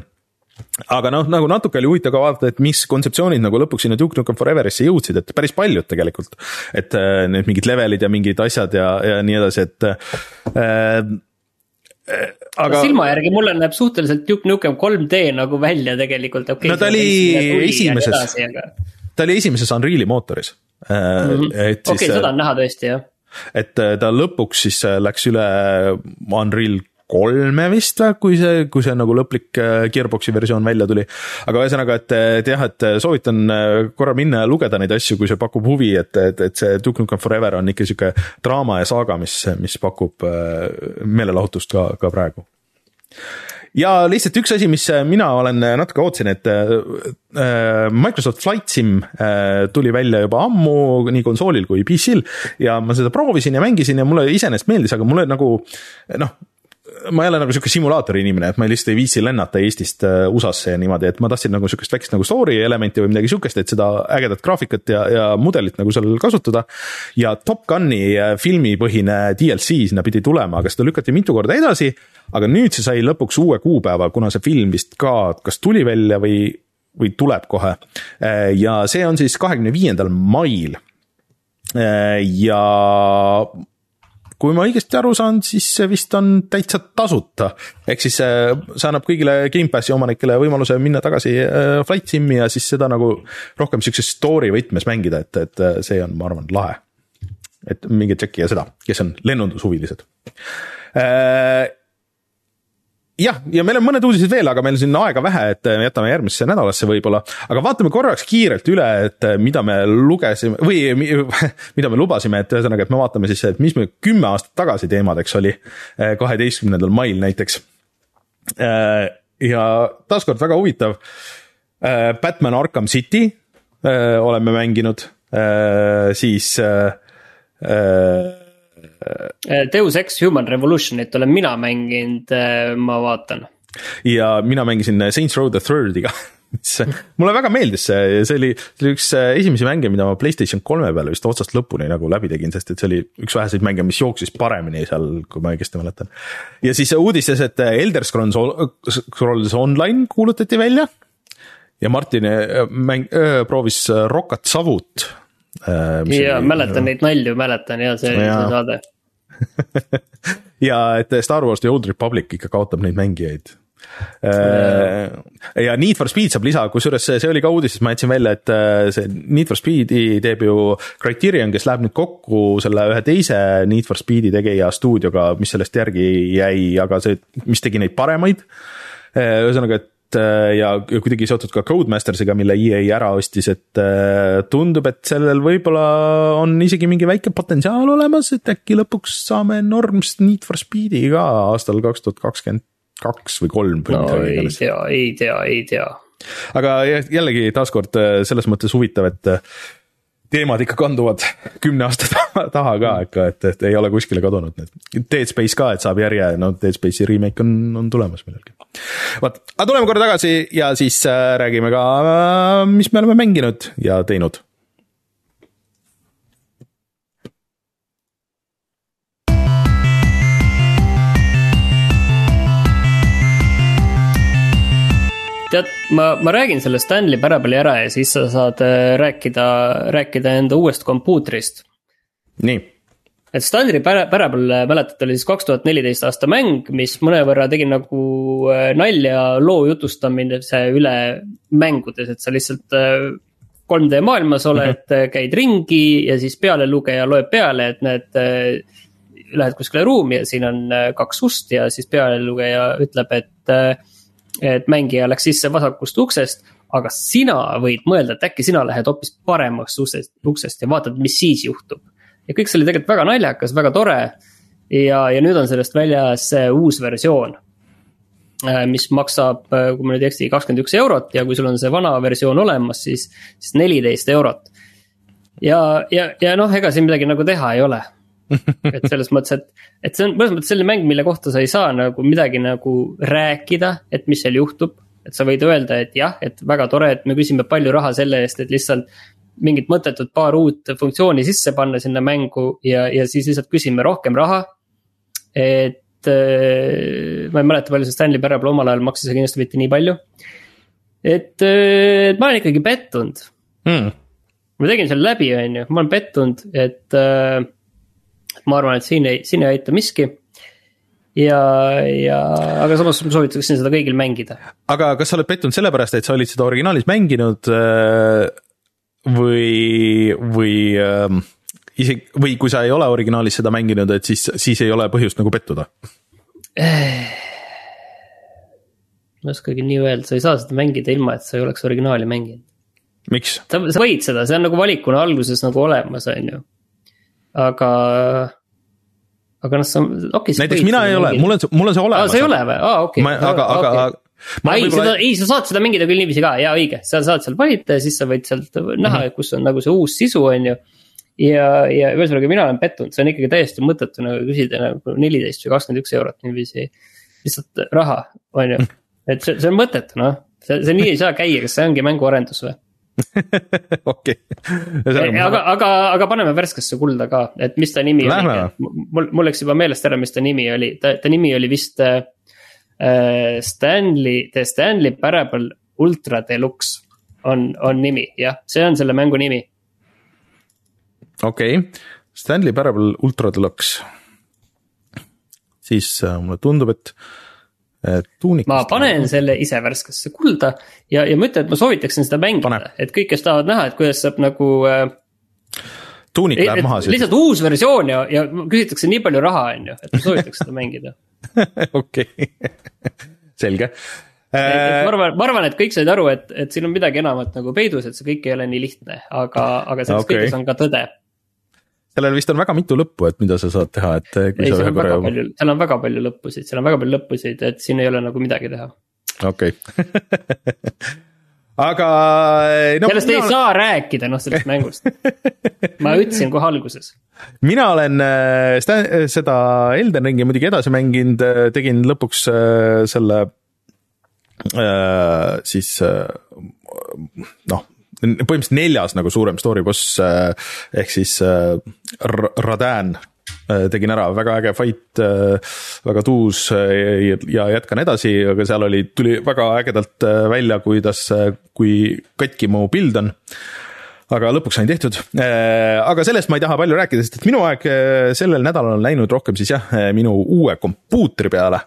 aga noh, nagu natuke oli huvitav ka vaadata, et mis kontseptsioonid nagu lõpuks sinna Duke Nukem Foreverisse jõudsid, et päris paljud tegelikult. et need mingid levelid ja mingid asjad ja, ja nii edasi, et äh, aga. silma järgi mulle näeb suhteliselt Nukem 3D nagu välja tegelikult okay,. no ta oli esimeses, aga... ta oli esimeses Unreal'i mootoris mm. -hmm. okei okay,, seda on näha tõesti jah. et äh, ta lõpuks siis äh, läks üle Unreal kolme vist või, kui see, kui see nagu lõplik äh, Gearbox'i versioon välja tuli. aga ühesõnaga, et, et jah, et soovitan korra minna ja lugeda neid asju, kui see pakub huvi, et, et, et see Duke Nukem Forever on ikka sihuke draama ja saaga, mis, mis pakub meelelahutust ka, ka praegu ja lihtsalt üks asi, mis mina olen natuke ootasin, et äh, Microsoft Flight Sim äh, tuli välja juba ammu nii konsoolil kui PC-l ja ma seda proovisin ja mängisin ja mulle iseenesest meeldis, aga mulle nagu noh ma ei ole nagu sihuke simulaatori inimene, et ma lihtsalt ei viitsi lennata Eestist äh, USA-sse ja niimoodi, et ma tahtsin nagu sihukest väikest nagu story elementi või midagi sihukest, et seda ägedat graafikat ja, ja mudelit nagu seal kasutada. ja Top Guni äh, filmipõhine DLC sinna pidi tulema, aga seda lükati mitu korda edasi. aga nüüd see sai lõpuks uue kuupäeva, kuna see film vist ka kas tuli välja või, või tuleb kohe. Äh, ja see on siis kahekümne viiendal mail. ja kui ma õigesti aru saan, siis see vist on täitsa tasuta. ehk siis see, see annab kõigile Gamepassi omanikele võimaluse minna tagasi äh, Flight Simi ja siis seda nagu rohkem siukses story võtmes mängida, et, et see on, ma arvan, lahe. et minge tšekkige seda, kes on lennundushuvilised äh, jah, ja meil on mõned uudised veel, aga meil on siin aega vähe, et me jätame järgmisse nädalasse võib-olla, aga vaatame korraks kiirelt üle, et mida me lugesime või [LAUGHS] mida me lubasime, et ühesõnaga, et me vaatame siis, et mis meil kümme aastat tagasi teemadeks oli, kaheteistkümnendal mail näiteks. ja taaskord väga huvitav. Batman Arkham City oleme mänginud, siis Äh, Deus Ex Human Revolutionit olen mina mänginud, äh, ma vaatan. ja mina mängisin Saints Row the Third'iga [LAUGHS] mis mulle väga meeldis see, see oli, see oli üks äh, esimesi mänge, mida ma Playstation kolme peale vist otsast lõpuni nagu läbi tegin, sest et see oli üks väheseid mänge, mis jooksis paremini seal, kui ma õigesti mäletan. ja siis uudistes, et Elder Scrolls, Scrolls Online kuulutati välja ja Martin mäng, proovis Rokat Savut ja mäletan neid nalju, mäletan ja see, see saade [LAUGHS] ja et Star Wars The Old Republic ikka kaotab neid mängijaid äh, ja Need for Speed saab lisa, kusjuures see oli ka uudis, siis ma jätsin välja, et äh, see Need for Speedi teeb ju Criterion, kes läheb nüüd kokku selle ühe teise Need for Speedi tegija stuudioga, mis sellest järgi jäi, aga see, mis tegi neid paremaid. Äh, ühesõnaga, et ja kuidagi seotud ka Codemastersiga, mille EA ära ostis, et äh, tundub, et sellel võib-olla on isegi mingi väike potentsiaal olemas, et äkki lõpuks saame Norms Need for Speedi ka aastal kaks tuhat kakskümmend kaks või kolm. no ei tea, ei tea, ei tea. aga jällegi taaskord äh, selles mõttes huvitav, et teemad ikka kanduvad kümne aasta taha ka ikka, et, et ei ole kuskile kadunud need. Dead Space ka, et saab järje, no Dead Space'i remake on, on tulemas millalgi. vot, aga tuleme korra tagasi ja siis äh, räägime ka, mis me oleme mänginud ja teinud tead, ma, ma räägin selle Stanley Parable'i ära ja siis sa saad äh, rääkida, rääkida enda uuest kompuutrist. nii. et Stanley Parable, mäletad, oli siis kaks tuhat neliteist aasta mäng, mis mõnevõrra tegi nagu äh, nalja loo jutustamise üle mängudes, et sa lihtsalt 3D äh, maailmas oled mm, -hmm. käid ringi ja siis pealelugeja loeb peale, et näed lähed kuskile ruumi ja siin on kaks ust ja siis pealelugeja ütleb, et et mängija läks sisse vasakust uksest. aga sina võid mõelda, et äkki sina lähed hoopis paremast uksest, uksest ja vaatad, mis siis juhtub. ja kõik see oli tegelikult väga naljakas, väga tore. ja, ja nüüd on sellest väljas uus versioon. Äh, mis maksab, äh, kui ma nüüd ei eksi, kakskümmend üks eurot ja kui sul on see vana versioon olemas, siis, siis neliteist eurot. ja, ja, ja noh, ega siin midagi nagu teha ei ole [LAUGHS] et selles mõttes, et, et see on mõnes mõttes selline mäng, mille kohta sa ei saa nagu midagi nagu rääkida, et mis seal juhtub. et sa võid öelda, et jah, et väga tore, et me küsime palju raha selle eest, et lihtsalt mingit mõttetut paar uut funktsiooni sisse panna sinna mängu ja, ja siis lihtsalt küsime rohkem raha. et äh, ma ei mäleta, palju see Stanley Parable omal ajal maksis, aga kindlasti mitte nii palju. et, äh, et ma olen ikkagi pettunud hmm. ma tegin selle läbi, on ju, ma olen pettunud, et äh, ma arvan, et siin ei, siin ei aita miski ja, ja, aga samas ma soovitaksin seda kõigil mängida. aga kas sa oled pettunud sellepärast, et sa olid seda originaalis mänginud äh, või, või ähm, isegi, või kui sa ei ole originaalis seda mänginud, et siis, siis ei ole põhjust nagu pettuda? ma ei oskagi nii öelda, sa ei saa seda mängida ilma, et sa ei oleks originaali mänginud. miks? sa, sa võid seda, see on nagu valikuna alguses nagu olemas, on ju aga, aga noh, sa, okei okay,. näiteks mina ei ole, mul on see, mul on see olemas. aa, sa ei ole või, aa okei okay.. aga, aga okay. ma ei, seda, ei, sa saad seda mängida küll niiviisi ka, jaa, õige, sa saad seal valida ja siis sa võid sealt näha mm, -hmm. kus on nagu see uus sisu, on ju. ja, ja ühesõnaga mina olen pettunud, see on ikkagi täiesti mõttetu nagu küsida nagu neliteist või kakskümmend üks eurot niiviisi. lihtsalt raha, on ju, et see, see on mõttetu noh, see, see nii ei saa käia, kas see ongi mänguarendus või? [LAUGHS] okei. aga, aga, aga paneme värskesse kulda ka, et mis ta nimi Lähme. oli, mul, mul läks juba meelest ära, mis ta nimi oli, ta, ta nimi oli vist äh, Stanley, The Stanley Parable Ultra Deluxe on, on nimi, jah, see on selle mängu nimi. okei okay., Stanley Parable Ultra Deluxe, siis äh, mulle tundub, et et tuunikast. ma panen selle ise värskesse kulda ja, ja ma ütlen, et ma soovitaksin seda mängida, et kõik, kes tahavad näha, et kuidas saab nagu äh, tuunik läheb maha siis. lihtsalt uus versioon ja, ja küsitakse nii palju raha, on ju, et ma soovitaks seda mängida. [LAUGHS] okei, [LAUGHS] selge. ma arvan, ma arvan, et kõik said aru, et, et siin on midagi enamat nagu peidus, et see kõik ei ole nii lihtne, aga, aga selles okay. kõiges on ka tõde. Sellel vist on väga mitu lõppu, et mida sa saad teha, et ei, seal on väga palju, seal on väga palju lõppusid, seal on väga palju lõppusid, et siin ei ole nagu midagi teha. okei okay. [LAUGHS] aga eh, no,. sellest mina... ei saa rääkida, noh sellest mängust ma ütlesin kohe alguses. mina olen äh, seda Elden Ringi muidugi edasi mänginud, tegin lõpuks äh, selle äh, siis noh, põhimõtteliselt neljas nagu suurem story boss ehk siis Radan Äh, tegin ära, väga äge fight, äh, väga tuus äh, ja jätkan edasi, aga seal oli, tuli väga ägedalt välja, kuidas, kui katki mu pild on. Aga lõpuks sain tehtud. aga sellest ma ei taha palju rääkida, sest et minu aeg sellel nädalal on läinud rohkem siis jah, minu uue kompuutri peale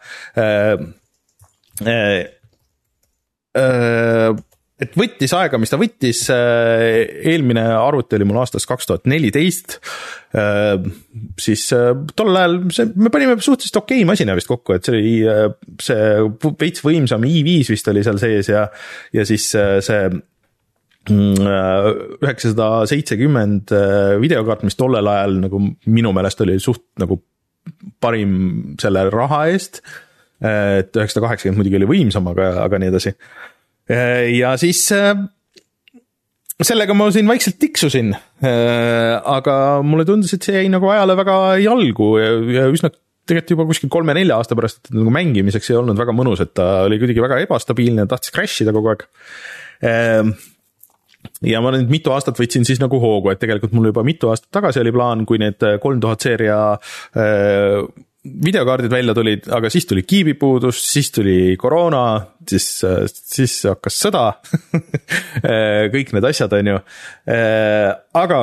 et võttis aega, mis ta võttis, eelmine arvuti oli mul aastast kaks tuhat neliteist, siis tollel ajal see, me panime suhteliselt okei okay masina vist kokku, et see oli see veits võimsam i5 vist oli seal sees ja, ja siis see mm, üheksasada seitsekümmend videokaart, mis tollel ajal nagu minu meelest oli suht nagu parim selle raha eest. et üheksasada kaheksakümmend muidugi oli võimsam, aga, aga nii edasi Äh, ja siis äh, sellega ma siin vaikselt tiksusin. Äh, aga mulle tundus, et see jäi nagu ajale väga jalgu ja, üsna tegelikult juba kuskil kolme-nelja aasta pärast, nagu mängimiseks ei olnud väga mõnus, et ta oli kuidagi väga ebastabiilne, tahtis crash ida kogu aeg. ja ma nüüd mitu aastat võtsin siis nagu hoogu, et tegelikult mul juba mitu aastat tagasi oli plaan, kui need kolm tuhat seeria videokaardid välja tulid, aga siis tuli kiibipuudus, siis tuli koroona, siis, siis hakkas sõda [LAUGHS] kõik need asjad, on ju. aga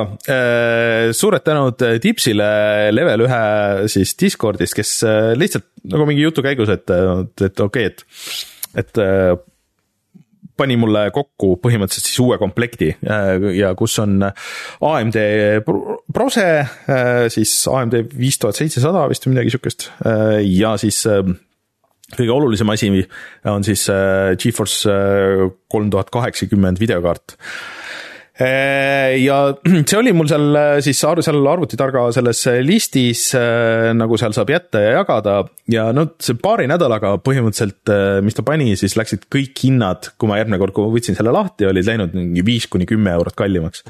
suured tänud Tipsile level ühe siis Discordist, kes lihtsalt nagu mingi jutu käigus, et, et okei okay,, et, et pani mulle kokku põhimõtteliselt siis uue komplekti äh, ja kus on AMD Prose, äh, siis AMD viis tuhat seitsesada vist või midagi sihukest äh, ja siis kõige olulisem asi on siis GeForce kolm tuhat kaheksakümmend videokaart. Äh, ja [CLEARS THROAT] see oli mul seal äh, siis seal arvutitarga selles äh, listis, nagu seal saab jätta ja jagada ja no see paari nädalaga põhimõtteliselt, mis ta pani, siis läksid kõik hinnad, kui ma järgmine kord, kui ma võtsin selle lahti, olid läinud mingi viis kuni kümme eurot kallimaks.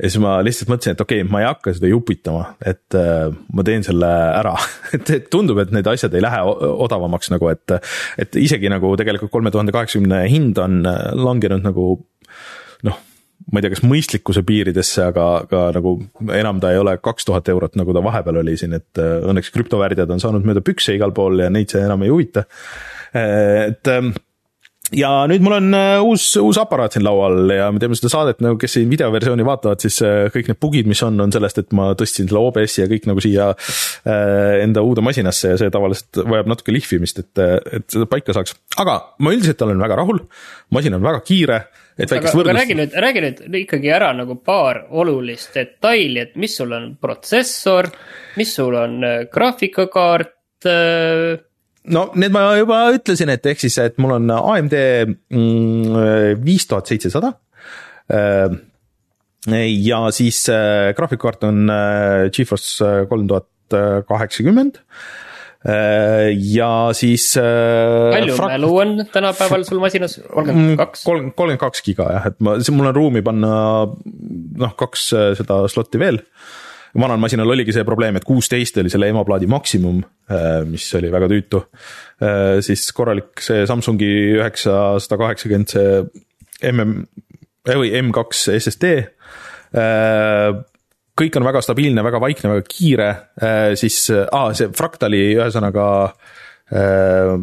ja siis ma lihtsalt mõtlesin, et okei okay,, ma ei hakka seda jupitama, et ma teen selle ära [LAUGHS] et, et tundub, et need asjad ei lähe odavamaks nagu, et, et isegi nagu tegelikult kolme tuhande kaheksakümne hind on langenud nagu ma ei tea, kas mõistlikkuse piiridesse, aga, aga nagu enam ta ei ole kaks tuhat eurot, nagu ta vahepeal oli siin, et äh, õnneks krüptovärdjad on saanud mööda pükse igal pool ja neid see enam ei huvita. Äh, et ähm, ja nüüd mul on äh, uus, uus aparaat siin laual ja me teeme seda saadet nagu, kes siin videoversiooni vaatavad, siis kõik need bugid, mis on, on sellest, et ma tõstsin selle OBS-i ja kõik nagu siia enda uude masinasse ja see tavaliselt vajab natuke lihvimist, et, et seda paika saaks. aga ma üldiselt olen väga rahul, masin on väga kiire et väikest võrdlust. räägi nüüd, räägi nüüd ikkagi ära nagu paar olulist detaili, et mis sul on protsessor, mis sul on äh, graafikakaart äh.... no need ma juba ütlesin, et ehk siis, et mul on AMD mm, viis tuhat seitsesada äh, ja siis äh, graafikakaart on äh, GeForce kolm tuhat kaheksakümmend Äh, ja siis. Äh, palju frak... mälu on tänapäeval sul masinas, [LAUGHS] kolmkümmend kaks? kolm, kolmkümmend kaks giga jah, et ma, mul on ruumi panna noh, kaks äh, seda slot'i veel. Vanal masinal oligi see probleem, et kuusteist oli selle emaplaadi maksimum, mis oli väga tüütu. siis korralik see Samsungi üheksasada kaheksakümmend see mm või M2 SSD kõik on väga stabiilne, väga vaikne, väga kiire, äh, siis ah, see Fractali ühesõnaga äh,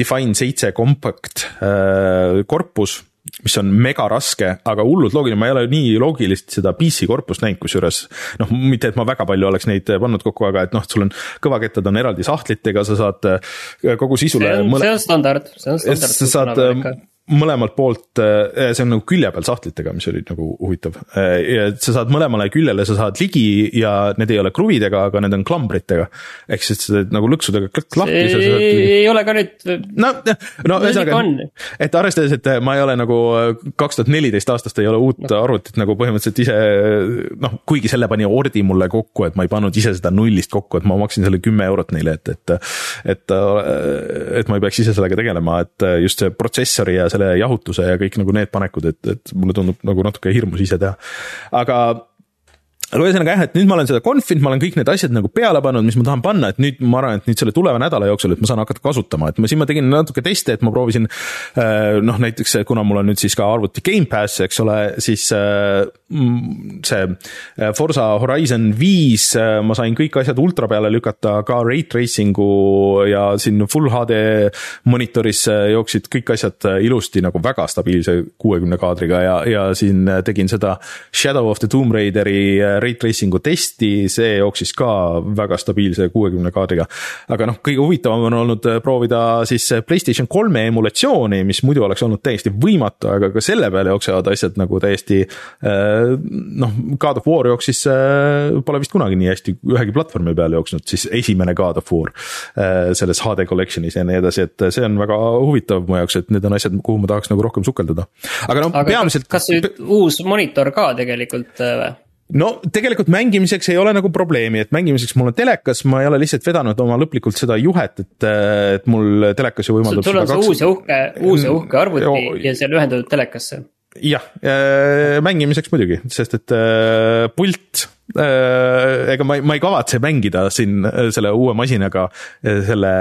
Define seitse compact äh, korpus mis on mega raske, aga hullult loogiline, ma ei ole nii loogilist seda PC korpust näinud, kusjuures noh, mitte et ma väga palju oleks neid pannud kokku, aga et noh, sul on kõvakettad on eraldi sahtlitega, sa saad äh, kogu sisule. see on, see on standard, see on standard. sa saad mõlemalt poolt, äh, see on nagu külje peal sahtlitega, mis oli nagu huvitav. Ja sa saad mõlemale küljele, sa saad ligi ja need ei ole kruvidega, aga need on klambritega. ehk siis sa teed nagu lõksudega lahti. see ei ole ka nüüd. no, no ühesõnaga, et arvestades, et ma ei ole nagu kaks tuhat neliteist aastast ei ole uut no. arvutit nagu põhimõtteliselt ise noh, kuigi selle pani Ordi mulle kokku, et ma ei pannud ise seda nullist kokku, et ma maksin selle kümme eurot neile, et, et et, et ma ei peaks ise sellega tegelema, et just see protsessori ja selle selle jahutuse ja kõik nagu need panekud, et, et mulle tundub nagu natuke hirmus ise teha. aga aga ühesõnaga jah, et nüüd ma olen seda confinud, ma olen kõik need asjad nagu peale pannud, mis ma tahan panna, et nüüd ma arvan, et nüüd selle tuleva nädala jooksul, et ma saan hakata kasutama, et ma siin ma tegin natuke teste, et ma proovisin. Äh, noh, näiteks kuna mul on nüüd siis ka arvuti Gamepass, eks ole, siis äh, mm, see äh, Forsa Horizon viis, ma sain kõik asjad ultra peale lükata, ka rate tracing'u ja siin full HD monitoris jooksid kõik asjad ilusti nagu väga stabiilse kuuekümne kaadriga ja, ja siin tegin seda Shadow of the Tomb Raideri ray tracing'u testi, see jooksis ka väga stabiilse kuuekümne kaardiga. aga noh, kõige huvitavam on olnud äh, proovida siis Playstation kolme emulatsiooni, mis muidu oleks olnud täiesti võimatu, aga ka selle peale jooksevad asjad nagu täiesti äh, noh, God of War jooksis, äh, pole vist kunagi nii hästi ühegi platvormi peal jooksnud, siis esimene God of War selles HD collection'is ja nii edasi, et see on väga huvitav mu jaoks, et need on asjad, kuhu ma tahaks nagu rohkem sukelduda. aga noh, peamiselt. kas nüüd uus monitor ka tegelikult või? No tegelikult mängimiseks ei ole nagu probleemi, et mängimiseks mul on telekas, ma ei ole lihtsalt vedanud oma lõplikult seda juhet, et, et mul telekas ju võimaldab. sul on see 2... uus ja uhke, uus ja uhke arvuti jo... ja see on ühendatud telekasse. jah äh,, mängimiseks muidugi, sest et äh, pult äh,, ega ma, ma ei kavatse mängida siin selle uue masinaga selle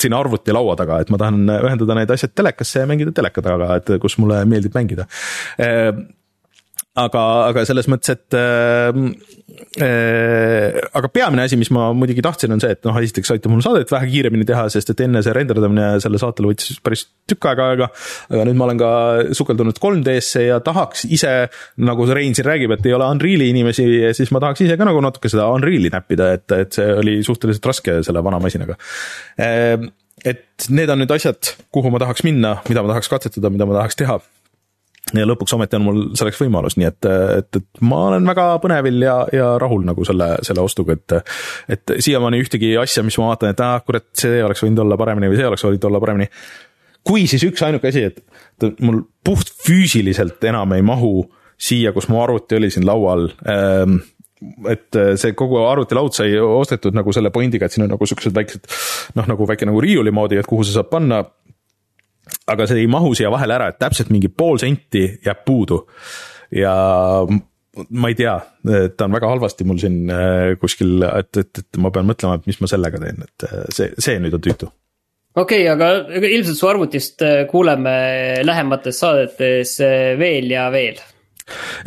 siin arvutilaua taga, et ma tahan ühendada need asjad telekasse ja mängida teleka taga, et kus mulle meeldib mängida aga, aga selles mõttes, et äh, äh, aga peamine asi, mis ma muidugi tahtsin, on see, et noh, esiteks aitab mul saadet vähe kiiremini teha, sest et enne see renderdamine selle saatele võttis päris tükk aega aega. aga nüüd ma olen ka sukeldunud 3D-sse ja tahaks ise, nagu Rein siin räägib, et ei ole Unreal'i inimesi, siis ma tahaks ise ka nagu natuke seda Unreal'i näppida, et, et see oli suhteliselt raske selle vana masinaga äh, et need on nüüd asjad, kuhu ma tahaks minna, mida ma tahaks katsetada, mida ma tahaks teha ja lõpuks ometi on mul selleks võimalus, nii et, et, et ma olen väga põnevil ja, ja rahul nagu selle, selle ostuga, et. et siiamaani ühtegi asja, mis ma vaatan, et ah kurat, see oleks võinud olla paremini või see oleks võinud olla paremini. kui siis üksainukene asi, et mul puht füüsiliselt enam ei mahu siia, kus mu arvuti oli siin laual ähm, et see kogu arvutilaud sai ostetud nagu selle pointiga, et siin on nagu siuksed väiksed noh, nagu väike nagu riiuli moodi, et kuhu sa saad panna aga see ei mahu siia vahele ära, et täpselt mingi pool senti jääb puudu. ja ma ei tea, ta on väga halvasti mul siin äh, kuskil, et, et, et ma pean mõtlema, et mis ma sellega teen, et äh, see, see nüüd on tüütu okei okay,, aga ilmselt su arvutist äh, kuuleme lähemates saadetes veel ja veel.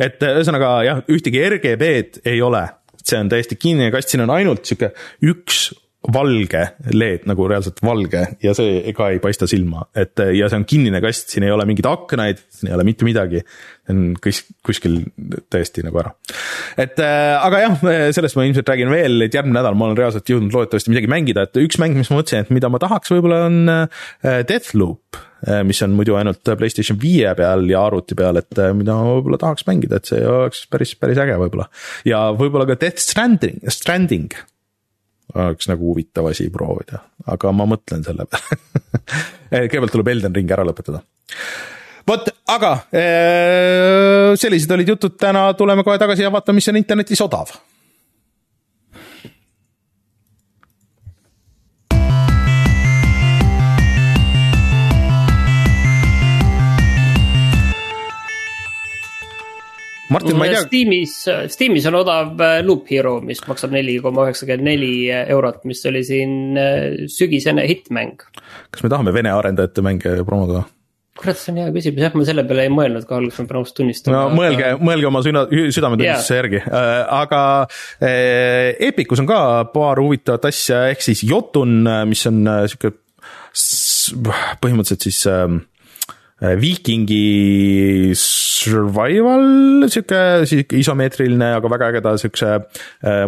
et ühesõnaga jah, ühtegi RGB-d ei ole, see on täiesti kinnine kast, siin on ainult sihuke üks valge LED nagu reaalselt valge ja see ka ei paista silma, et ja see on kinnine kast, siin ei ole mingeid aknaid, siin ei ole mitte midagi. see on kus, kuskil täiesti nagu ära. et äh, aga jah, sellest ma ilmselt räägin veel, et järgmine nädal ma olen reaalselt jõudnud loodetavasti midagi mängida, et üks mäng, mis ma mõtlesin, et mida ma tahaks võib-olla on äh, Deathloop äh, mis on muidu ainult Playstation viie peal ja arvuti peal, et mida ma võib-olla tahaks mängida, et see oleks päris, päris äge võib-olla. ja võib-olla ka Death Stranding, Stranding oleks nagu huvitav asi proovida, aga ma mõtlen selle peale. [LAUGHS] Kõigepealt tuleb Elden Ring ära lõpetada. vot, aga äh, sellised olid jutud. Täna, tuleme kohe tagasi ja vaatame, mis on internetis odav Martin, ma ei tea. Steamis, Steamis on odav äh, Loop Hero, mis maksab neli koma üheksakümmend neli eurot, mis oli siin äh, sügisene hittmäng. kas me tahame Vene arendajate mänge promoda? kurat, see on hea küsimus, jah, ma selle peale ei mõelnud ka alguses, ma pean ausalt tunnistama. no mõelge, mõelge oma süda, südametunnistuse yeah. järgi äh,, aga äh, Epicus on ka paar huvitavat asja, ehk siis Jotun, mis on äh, sihuke põhimõtteliselt siis äh, viikingi survival, sihuke isomeetriline, aga väga ägeda siukse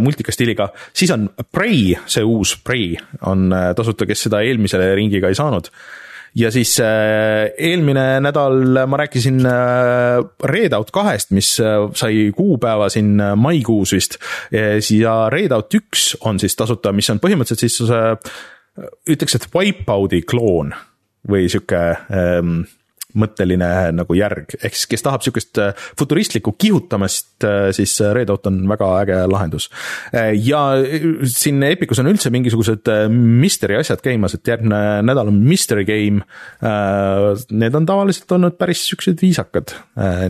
multika stiiliga. siis on Prey, see uus Prey on tasuta, kes seda eelmise ringiga ei saanud ja siis äh, eelmine nädal ma rääkisin äh, Readout kahest, mis äh, sai kuupäeva siin maikuus vist. ja Readout üks on siis tasuta, mis on põhimõtteliselt siis ütleks, et Wipeout'i kloon või sihuke ähm, mõtteline nagu järg, ehk siis kes tahab sihukest äh, futuristlikku kihutamist, äh, siis äh, Red Dot on väga äge lahendus. ja siin Epicus on üldse mingisugused mystery asjad käimas, et järgmine nädal on mystery game. Need on tavaliselt olnud päris siuksed viisakad,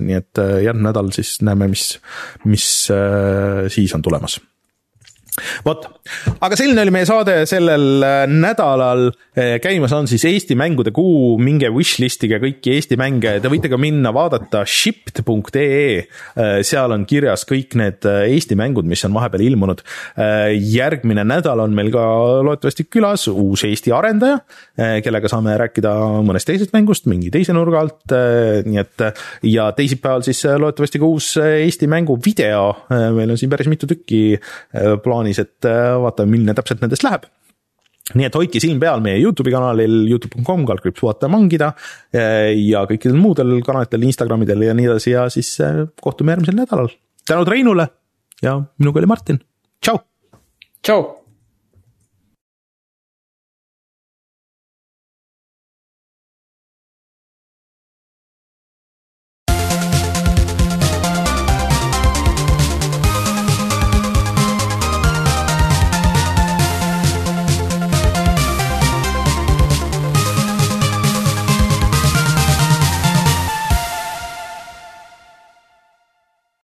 nii et järgmine nädal siis näeme, mis, mis siis on tulemas vot, aga selline oli meie saade sellel äh, nädalal. Äh, käimas on siis Eesti mängude kuu, minge wishlist'ige kõiki Eesti mänge, te võite ka minna vaadata shipped.ee. Äh, seal on kirjas kõik need Eesti mängud, mis on vahepeal ilmunud. järgmine nädal on meil ka loodetavasti külas uus Eesti arendaja, kellega saame rääkida mõnest teisest mängust mingi teise nurga alt. nii et ja teisipäeval siis loodetavasti ka uus Eesti mängu video. meil on siin päris mitu tükki plaanis plaanis, et äh, vaatame, milline täpselt nendest läheb nii et hoidke silm peal meie Youtube'i kanalil, Youtube.com, kaldkriips vaata mangida äh, ja kõikidel muudel kanalitel, Instagramidel ja nii edasi ja siis äh, kohtume järgmisel nädalal. tänud Reinule ja minuga oli Martin, tšau. tšau.